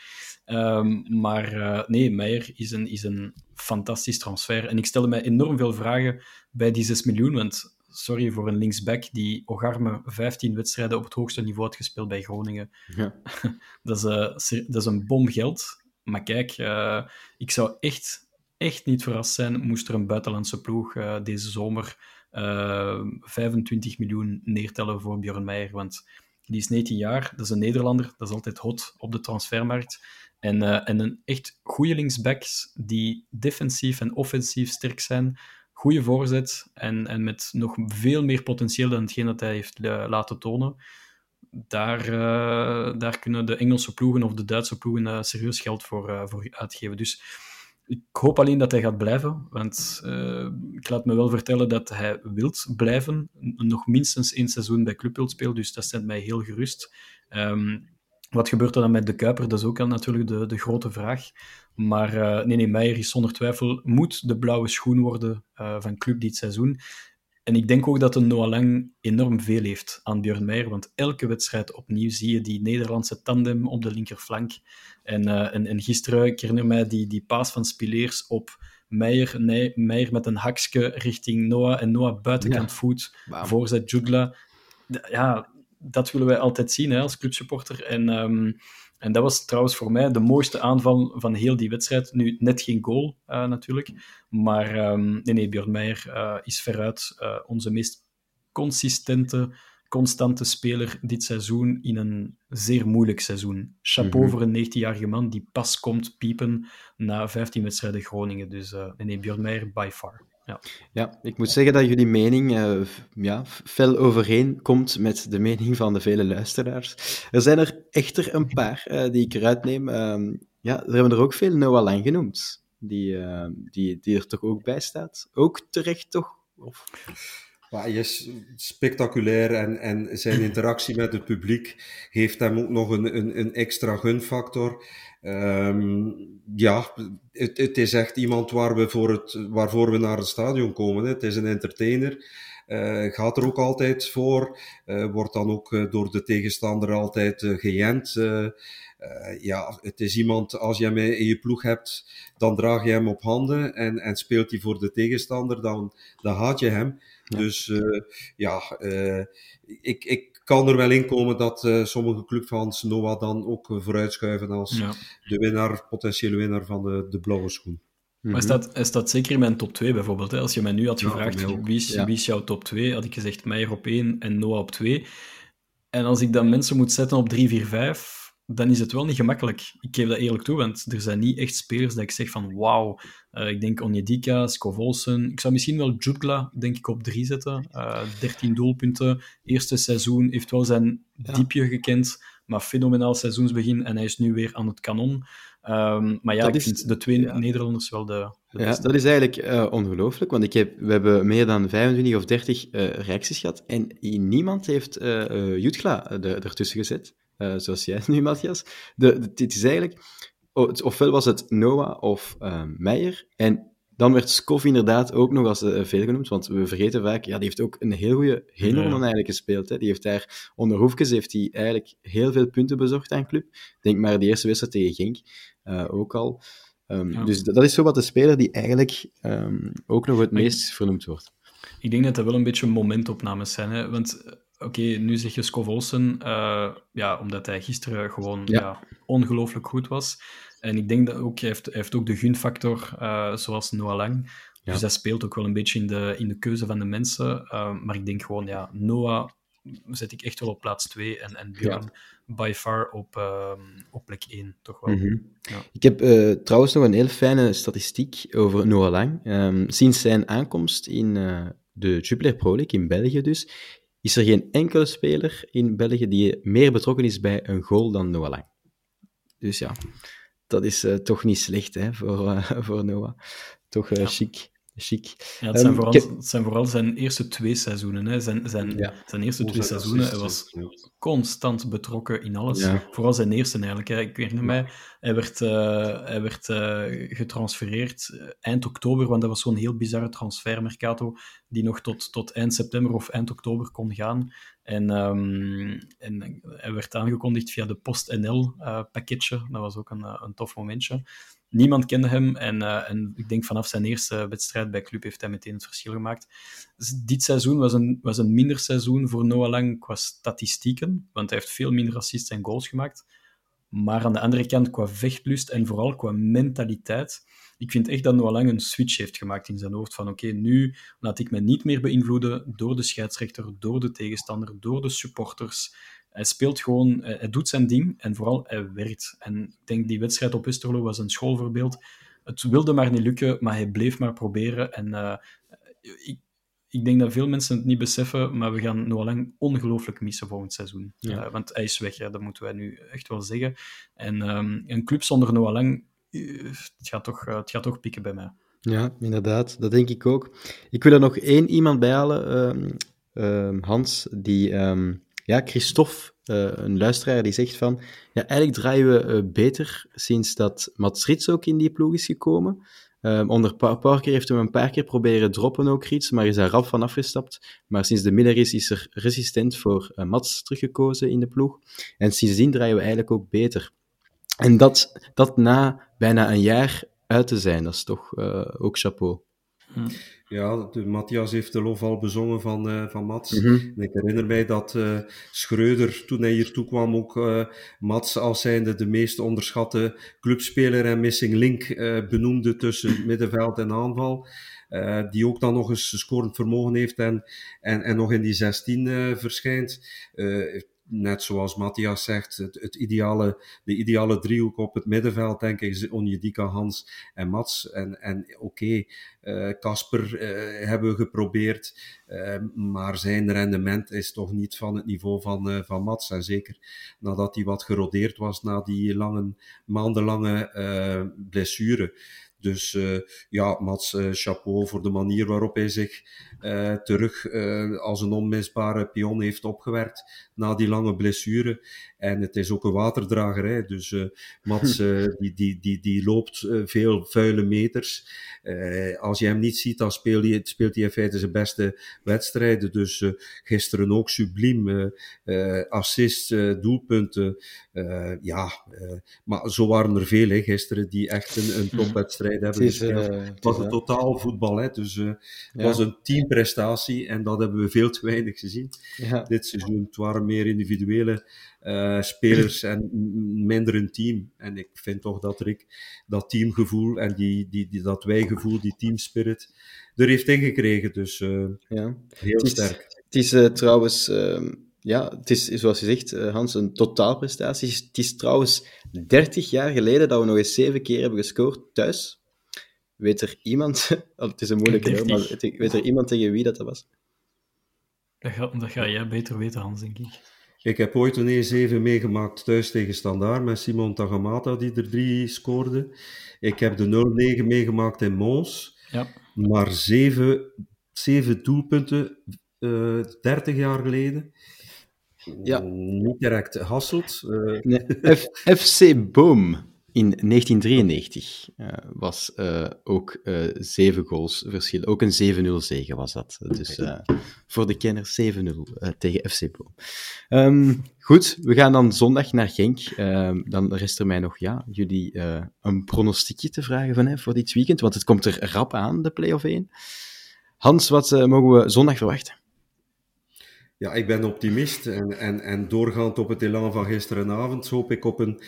Speaker 5: Um, maar uh, nee, Meijer is een, is een fantastisch transfer. En ik stelde mij enorm veel vragen bij die 6 miljoen. Want sorry voor een linksback die Ogarme 15 wedstrijden op het hoogste niveau had gespeeld bij Groningen. Ja. dat, is, dat is een bom geld. Maar kijk, ik zou echt, echt niet verrast zijn moest er een buitenlandse ploeg deze zomer 25 ehm, miljoen neertellen voor Björn Meijer, want die is 19 jaar, dat is een Nederlander, dat is altijd hot op de transfermarkt. En, uh, en een echt goede linksbacks die defensief en offensief sterk zijn, goede voorzet en, en met nog veel meer potentieel dan hetgeen dat hij heeft laten tonen. Daar, uh, daar kunnen de Engelse ploegen of de Duitse ploegen serieus geld voor, voor uitgeven. Dus ik hoop alleen dat hij gaat blijven, want uh, ik laat me wel vertellen dat hij wilt blijven. Nog minstens één seizoen bij Club wilt spelen, dus dat stemt mij heel gerust. Um, wat gebeurt er dan met de Kuiper? Dat is ook al natuurlijk de, de grote vraag. Maar uh, nee, nee, Meijer is zonder twijfel, moet de blauwe schoen worden uh, van Club dit seizoen. En ik denk ook dat een Noah Lang enorm veel heeft aan Björn Meijer, want elke wedstrijd opnieuw zie je die Nederlandse tandem op de linkerflank. En, uh, en, en gisteren, ik herinner mij die, die paas van Spileers op Meijer, nee, Meijer met een hakske richting Noah en Noah buitenkant voet, wow. voorzet Jugla. Ja, dat willen wij altijd zien hè, als clubsupporter. En um, en dat was trouwens voor mij de mooiste aanval van heel die wedstrijd. Nu, net geen goal uh, natuurlijk, maar um, nee, nee, Björn Meijer uh, is veruit uh, onze meest consistente, constante speler dit seizoen in een zeer moeilijk seizoen. Chapeau mm -hmm. voor een 19-jarige man die pas komt piepen na 15 wedstrijden Groningen. Dus nee, nee, Björn Meijer by far. Ja.
Speaker 1: ja, ik moet zeggen dat jullie mening uh, ja, fel overeenkomt met de mening van de vele luisteraars. Er zijn er echter een paar uh, die ik eruit neem. Uh, ja, er hebben er ook veel Noah Lang genoemd, die, uh, die, die er toch ook bij staat. Ook terecht, toch? Of...
Speaker 2: Ja, hij is spectaculair en, en zijn interactie met het publiek heeft hem ook nog een, een, een extra gunfactor. Um, ja, het, het, is echt iemand waar we voor het, waarvoor we naar het stadion komen. Hè. Het is een entertainer. Uh, gaat er ook altijd voor. Uh, wordt dan ook uh, door de tegenstander altijd gejend. ja, het is iemand, als je hem in je ploeg hebt, dan draag je hem op handen. En, en speelt hij voor de tegenstander, dan, dan haat je hem. Ja. Dus ja, ik, ik kan er wel in komen dat uh, sommige clubfans Noah dan ook uh, vooruitschuiven als ja. de winnaar, potentiële winnaar van de, de blauwe schoen.
Speaker 5: Maar is dat, is dat zeker in mijn top 2 bijvoorbeeld? Hè? Als je mij nu had gevraagd ja, wie, is, ja. wie is jouw top 2, had ik gezegd Meijer op 1 en Noah op 2. En als ik dan mensen moet zetten op 3, 4, 5, dan is het wel niet gemakkelijk. Ik geef dat eerlijk toe, want er zijn niet echt spelers dat ik zeg van wauw. Uh, ik denk Onjedika, Scovolsen. Ik zou misschien wel Jutgla, denk ik, op drie zetten. Uh, 13 doelpunten. Eerste seizoen heeft wel zijn ja. diepje gekend, maar fenomenaal seizoensbegin en hij is nu weer aan het kanon. Um, maar ja, dat ik is, vind de twee ja. Nederlanders wel de,
Speaker 1: de Ja, dat is eigenlijk uh, ongelooflijk, want ik heb, we hebben meer dan 25 of 30 uh, reacties gehad en niemand heeft uh, Jutgla ertussen gezet. Uh, zoals jij nu, Matthias. De, de, het is eigenlijk, ofwel was het Noah of uh, Meijer, en dan werd Skoff inderdaad ook nog als uh, veel genoemd, want we vergeten vaak, ja, die heeft ook een heel goede heenronde ja. eigenlijk gespeeld. Hè. Die heeft daar, onder Hoefkes heeft hij eigenlijk heel veel punten bezorgd aan club. Denk maar die eerste wedstrijd tegen Genk uh, ook al. Um, ja. Dus dat, dat, is zo wat de speler die eigenlijk um, ook nog het meest vernoemd wordt.
Speaker 5: Ik denk dat dat wel een beetje momentopnames zijn, hè? want oké, okay, nu zeg je Skov Olsen, uh, ja, omdat hij gisteren gewoon ja. ja ongelooflijk goed was. En ik denk dat ook, hij heeft, hij heeft ook de gunfactor, uh, zoals Noah Lang. Dus dat speelt ook wel een beetje in de, in de keuze van de mensen. Uh, maar ik denk gewoon, ja, Noah zet ik echt wel op plaats 2 en, en Björn by far op, uh, op plek 1, toch wel.
Speaker 1: Mm -hmm. ja. Ik heb uh, trouwens nog een heel fijne statistiek over Noah Lang. Um, sinds zijn aankomst in uh, de Jupiler Pro League, in België dus, is er geen enkele speler in België die meer betrokken is bij een goal dan Noah Lang. Dus ja, dat is uh, toch niet slecht hè, voor, voor Noah. Toch ja. chic. Chic.
Speaker 5: Ja, het, zijn um, vooral, het zijn vooral zijn eerste twee seizoenen. Hè. Zijn, zijn, ja. zijn eerste twee seizoenen, hij was constant betrokken in alles. Ja. Vooral zijn eerste eigenlijk. Hè. Ik herinner mij, hij werd, uh, hij werd uh, getransfereerd eind oktober, want dat was zo'n heel bizarre transfermercato die nog tot, tot eind september of eind oktober kon gaan. En, um, en hij werd aangekondigd via de PostNL-pakketje. Uh, dat was ook een, een tof momentje. Niemand kende hem en, uh, en ik denk vanaf zijn eerste wedstrijd bij Club heeft hij meteen het verschil gemaakt. Dus dit seizoen was een, was een minder seizoen voor Noah Lang qua statistieken, want hij heeft veel minder assists en goals gemaakt. Maar aan de andere kant qua vechtlust en vooral qua mentaliteit. Ik vind echt dat Noah Lang een switch heeft gemaakt in zijn hoofd van oké, nu laat ik me niet meer beïnvloeden door de scheidsrechter, door de tegenstander, door de supporters. Hij speelt gewoon, hij doet zijn ding en vooral hij werkt. En ik denk die wedstrijd op Westerlo was een schoolvoorbeeld. Het wilde maar niet lukken, maar hij bleef maar proberen. En uh, ik, ik denk dat veel mensen het niet beseffen, maar we gaan Noah Lang ongelooflijk missen volgend seizoen. Ja. Uh, want hij is weg, hè, dat moeten wij nu echt wel zeggen. En um, een club zonder Noah Lang, uh, het, gaat toch, het gaat toch pikken bij mij.
Speaker 1: Ja, inderdaad. Dat denk ik ook. Ik wil er nog één iemand bij halen, um, Hans, die... Um, ja, Christophe, uh, een luisteraar, die zegt van... Ja, eigenlijk draaien we uh, beter sinds dat Mats Rits ook in die ploeg is gekomen. Um, onder pa Parker heeft hem een paar keer proberen droppen ook Rits, maar is daar rap van afgestapt. Maar sinds de middag is, is er resistent voor uh, Mats teruggekozen in de ploeg. En sindsdien draaien we eigenlijk ook beter. En dat, dat na bijna een jaar uit te zijn, dat is toch ook chapeau.
Speaker 2: Hm. Ja, de, Matthias heeft de lof al bezongen van, uh, van Mats. Mm -hmm. En ik herinner mij dat uh, Schreuder, toen hij hier toe kwam, ook uh, Mats als zijnde de meest onderschatte clubspeler en missing link benoemde tussen middenveld en aanval. die ook dan nog eens scorend vermogen heeft en, en, en nog in die 16 verschijnt net zoals Matthias zegt, het, het, ideale, de ideale driehoek op het middenveld, denk ik, is Onjedika, Hans en Mats. En, en oké, Casper okay, uh, uh, hebben we geprobeerd, uh, maar zijn rendement is toch niet van het niveau van, van Mats. En zeker nadat hij wat gerodeerd was na die lange, maandenlange blessure. Dus ja, Mats, chapeau voor de manier waarop hij zich uh, terug als een onmisbare pion heeft opgewerkt na die lange blessure. En het is ook een waterdragerij, dus Mats die, die, die, die loopt veel vuile meters. als je hem niet ziet, dan speelt hij, speelt hij in feite zijn beste wedstrijden. Dus gisteren ook subliem. assists, doelpunten. ja, maar zo waren er veel hè, gisteren die echt een, een topwedstrijd hebben uh, het was een totaal voetbal, hè? dus het ja. was een teamprestatie en dat hebben we veel te weinig gezien ja. dit seizoen. Het waren meer individuele uh, spelers en minder een team. En ik vind toch dat Rick dat teamgevoel en die, die, die, dat wijgevoel, die teamspirit, er heeft ingekregen. Dus ja. heel
Speaker 1: is,
Speaker 2: sterk.
Speaker 1: Het is trouwens ehm, ja, het is zoals je zegt, Hans, een totaalprestatie. Het is trouwens 30 jaar geleden dat we nog eens zeven keer hebben gescoord thuis. Weet er iemand, het is een moeilijke heel, maar weet er iemand tegen wie dat, dat was?
Speaker 5: Dat ga, dat ga jij beter weten, Hans, denk ik.
Speaker 2: Ik heb ooit een E7 meegemaakt thuis tegen Standaard met Simon Tagamata, die er drie scoorde. Ik heb de 0-9 meegemaakt in Mons.
Speaker 5: Ja.
Speaker 2: Maar zeven, zeven doelpunten, uh, 30 jaar geleden.
Speaker 1: Ja.
Speaker 2: Niet direct Hasselt. Uh...
Speaker 1: Nee, FC Boom in 1993 uh, was uh, ook uh, zeven goals verschil. Ook een 7-0 zege was dat. Dus voor de kenners 7-0 tegen FC Boom. Um, goed, we gaan dan zondag naar Genk. Um, dan rest er mij nog ja, jullie een pronostiekje te vragen van, hè, voor dit weekend, want het komt er rap aan, de play-off 1. Hans, wat mogen we zondag verwachten?
Speaker 2: Ja, ik ben optimist. En, en, en doorgaand op het elan van gisterenavond hoop ik op een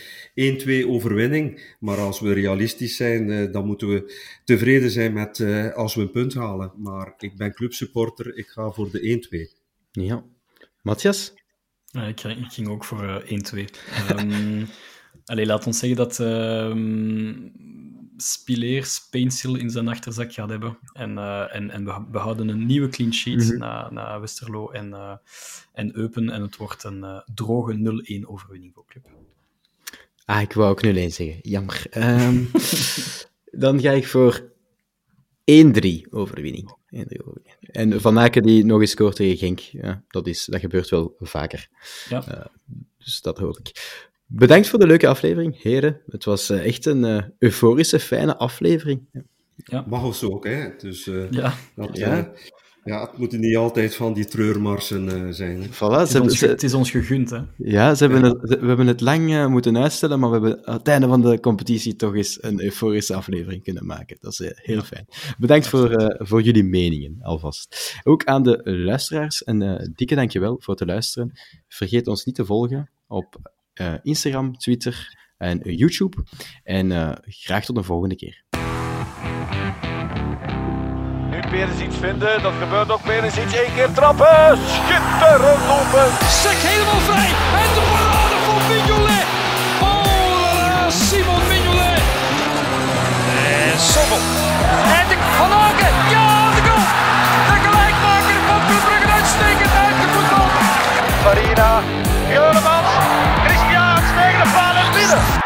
Speaker 2: 1-2 overwinning. Maar als we realistisch zijn, eh, dan moeten we tevreden zijn met uh, als we een punt halen. Maar ik ben clubsupporter, ik ga voor de 1-2.
Speaker 1: Ja. Matthias?
Speaker 5: Ja, ik, ik, ging ook voor uh, 1-2. um, allee, laat ons zeggen dat um, Spileers Painsil in zijn achterzak gaat hebben. En, uh, en, en we, houden een nieuwe clean sheet mm -hmm. na, na Westerlo en, uh, en Eupen. En het wordt een uh, droge 0-1 overwinning voor Club.
Speaker 1: Ah, ik wou ook 0-1 zeggen. Jammer. Um, dan ga ik voor 1-3 overwinning. 1-3 overwinning. En Van Aken die nog eens scoort tegen Genk. Ja, dat, is, dat gebeurt wel vaker.
Speaker 5: Ja.
Speaker 1: dus dat hoop ik. Bedankt voor de leuke aflevering, heren. Het was uh, echt een uh, euforische, fijne aflevering.
Speaker 2: Ja. Mag ons ook, hè? Dus, uh,
Speaker 5: ja.
Speaker 2: Dat, ja. ja, het moeten niet altijd van die treurmarsen zijn. Hè?
Speaker 1: Voilà,
Speaker 5: het, is
Speaker 1: ze
Speaker 5: ons,
Speaker 1: ze,
Speaker 5: het is ons gegund, hè?
Speaker 1: Ja, ze hebben het, we hebben het lang moeten uitstellen, maar we hebben aan het einde van de competitie toch eens een euforische aflevering kunnen maken. Dat is heel ja. fijn. Bedankt voor, voor jullie meningen, alvast. Ook aan de luisteraars, een dikke dankjewel voor het luisteren. Vergeet ons niet te volgen op eh, Instagram, Twitter en YouTube. En eh, graag tot een volgende keer.
Speaker 3: Nu Peres iets vinden, dat gebeurt ook. Peres iets één keer trappen. Schitterend lopen.
Speaker 4: Sek helemaal vrij. En de parade van Mignolet. Oh Simon Mignolet. En Sobel.
Speaker 3: En de Van
Speaker 6: Aken, Ja, de goal. De gelijkmaker van Club Brugge uitstekend uit de voetbal.
Speaker 3: Farina. Ja. 자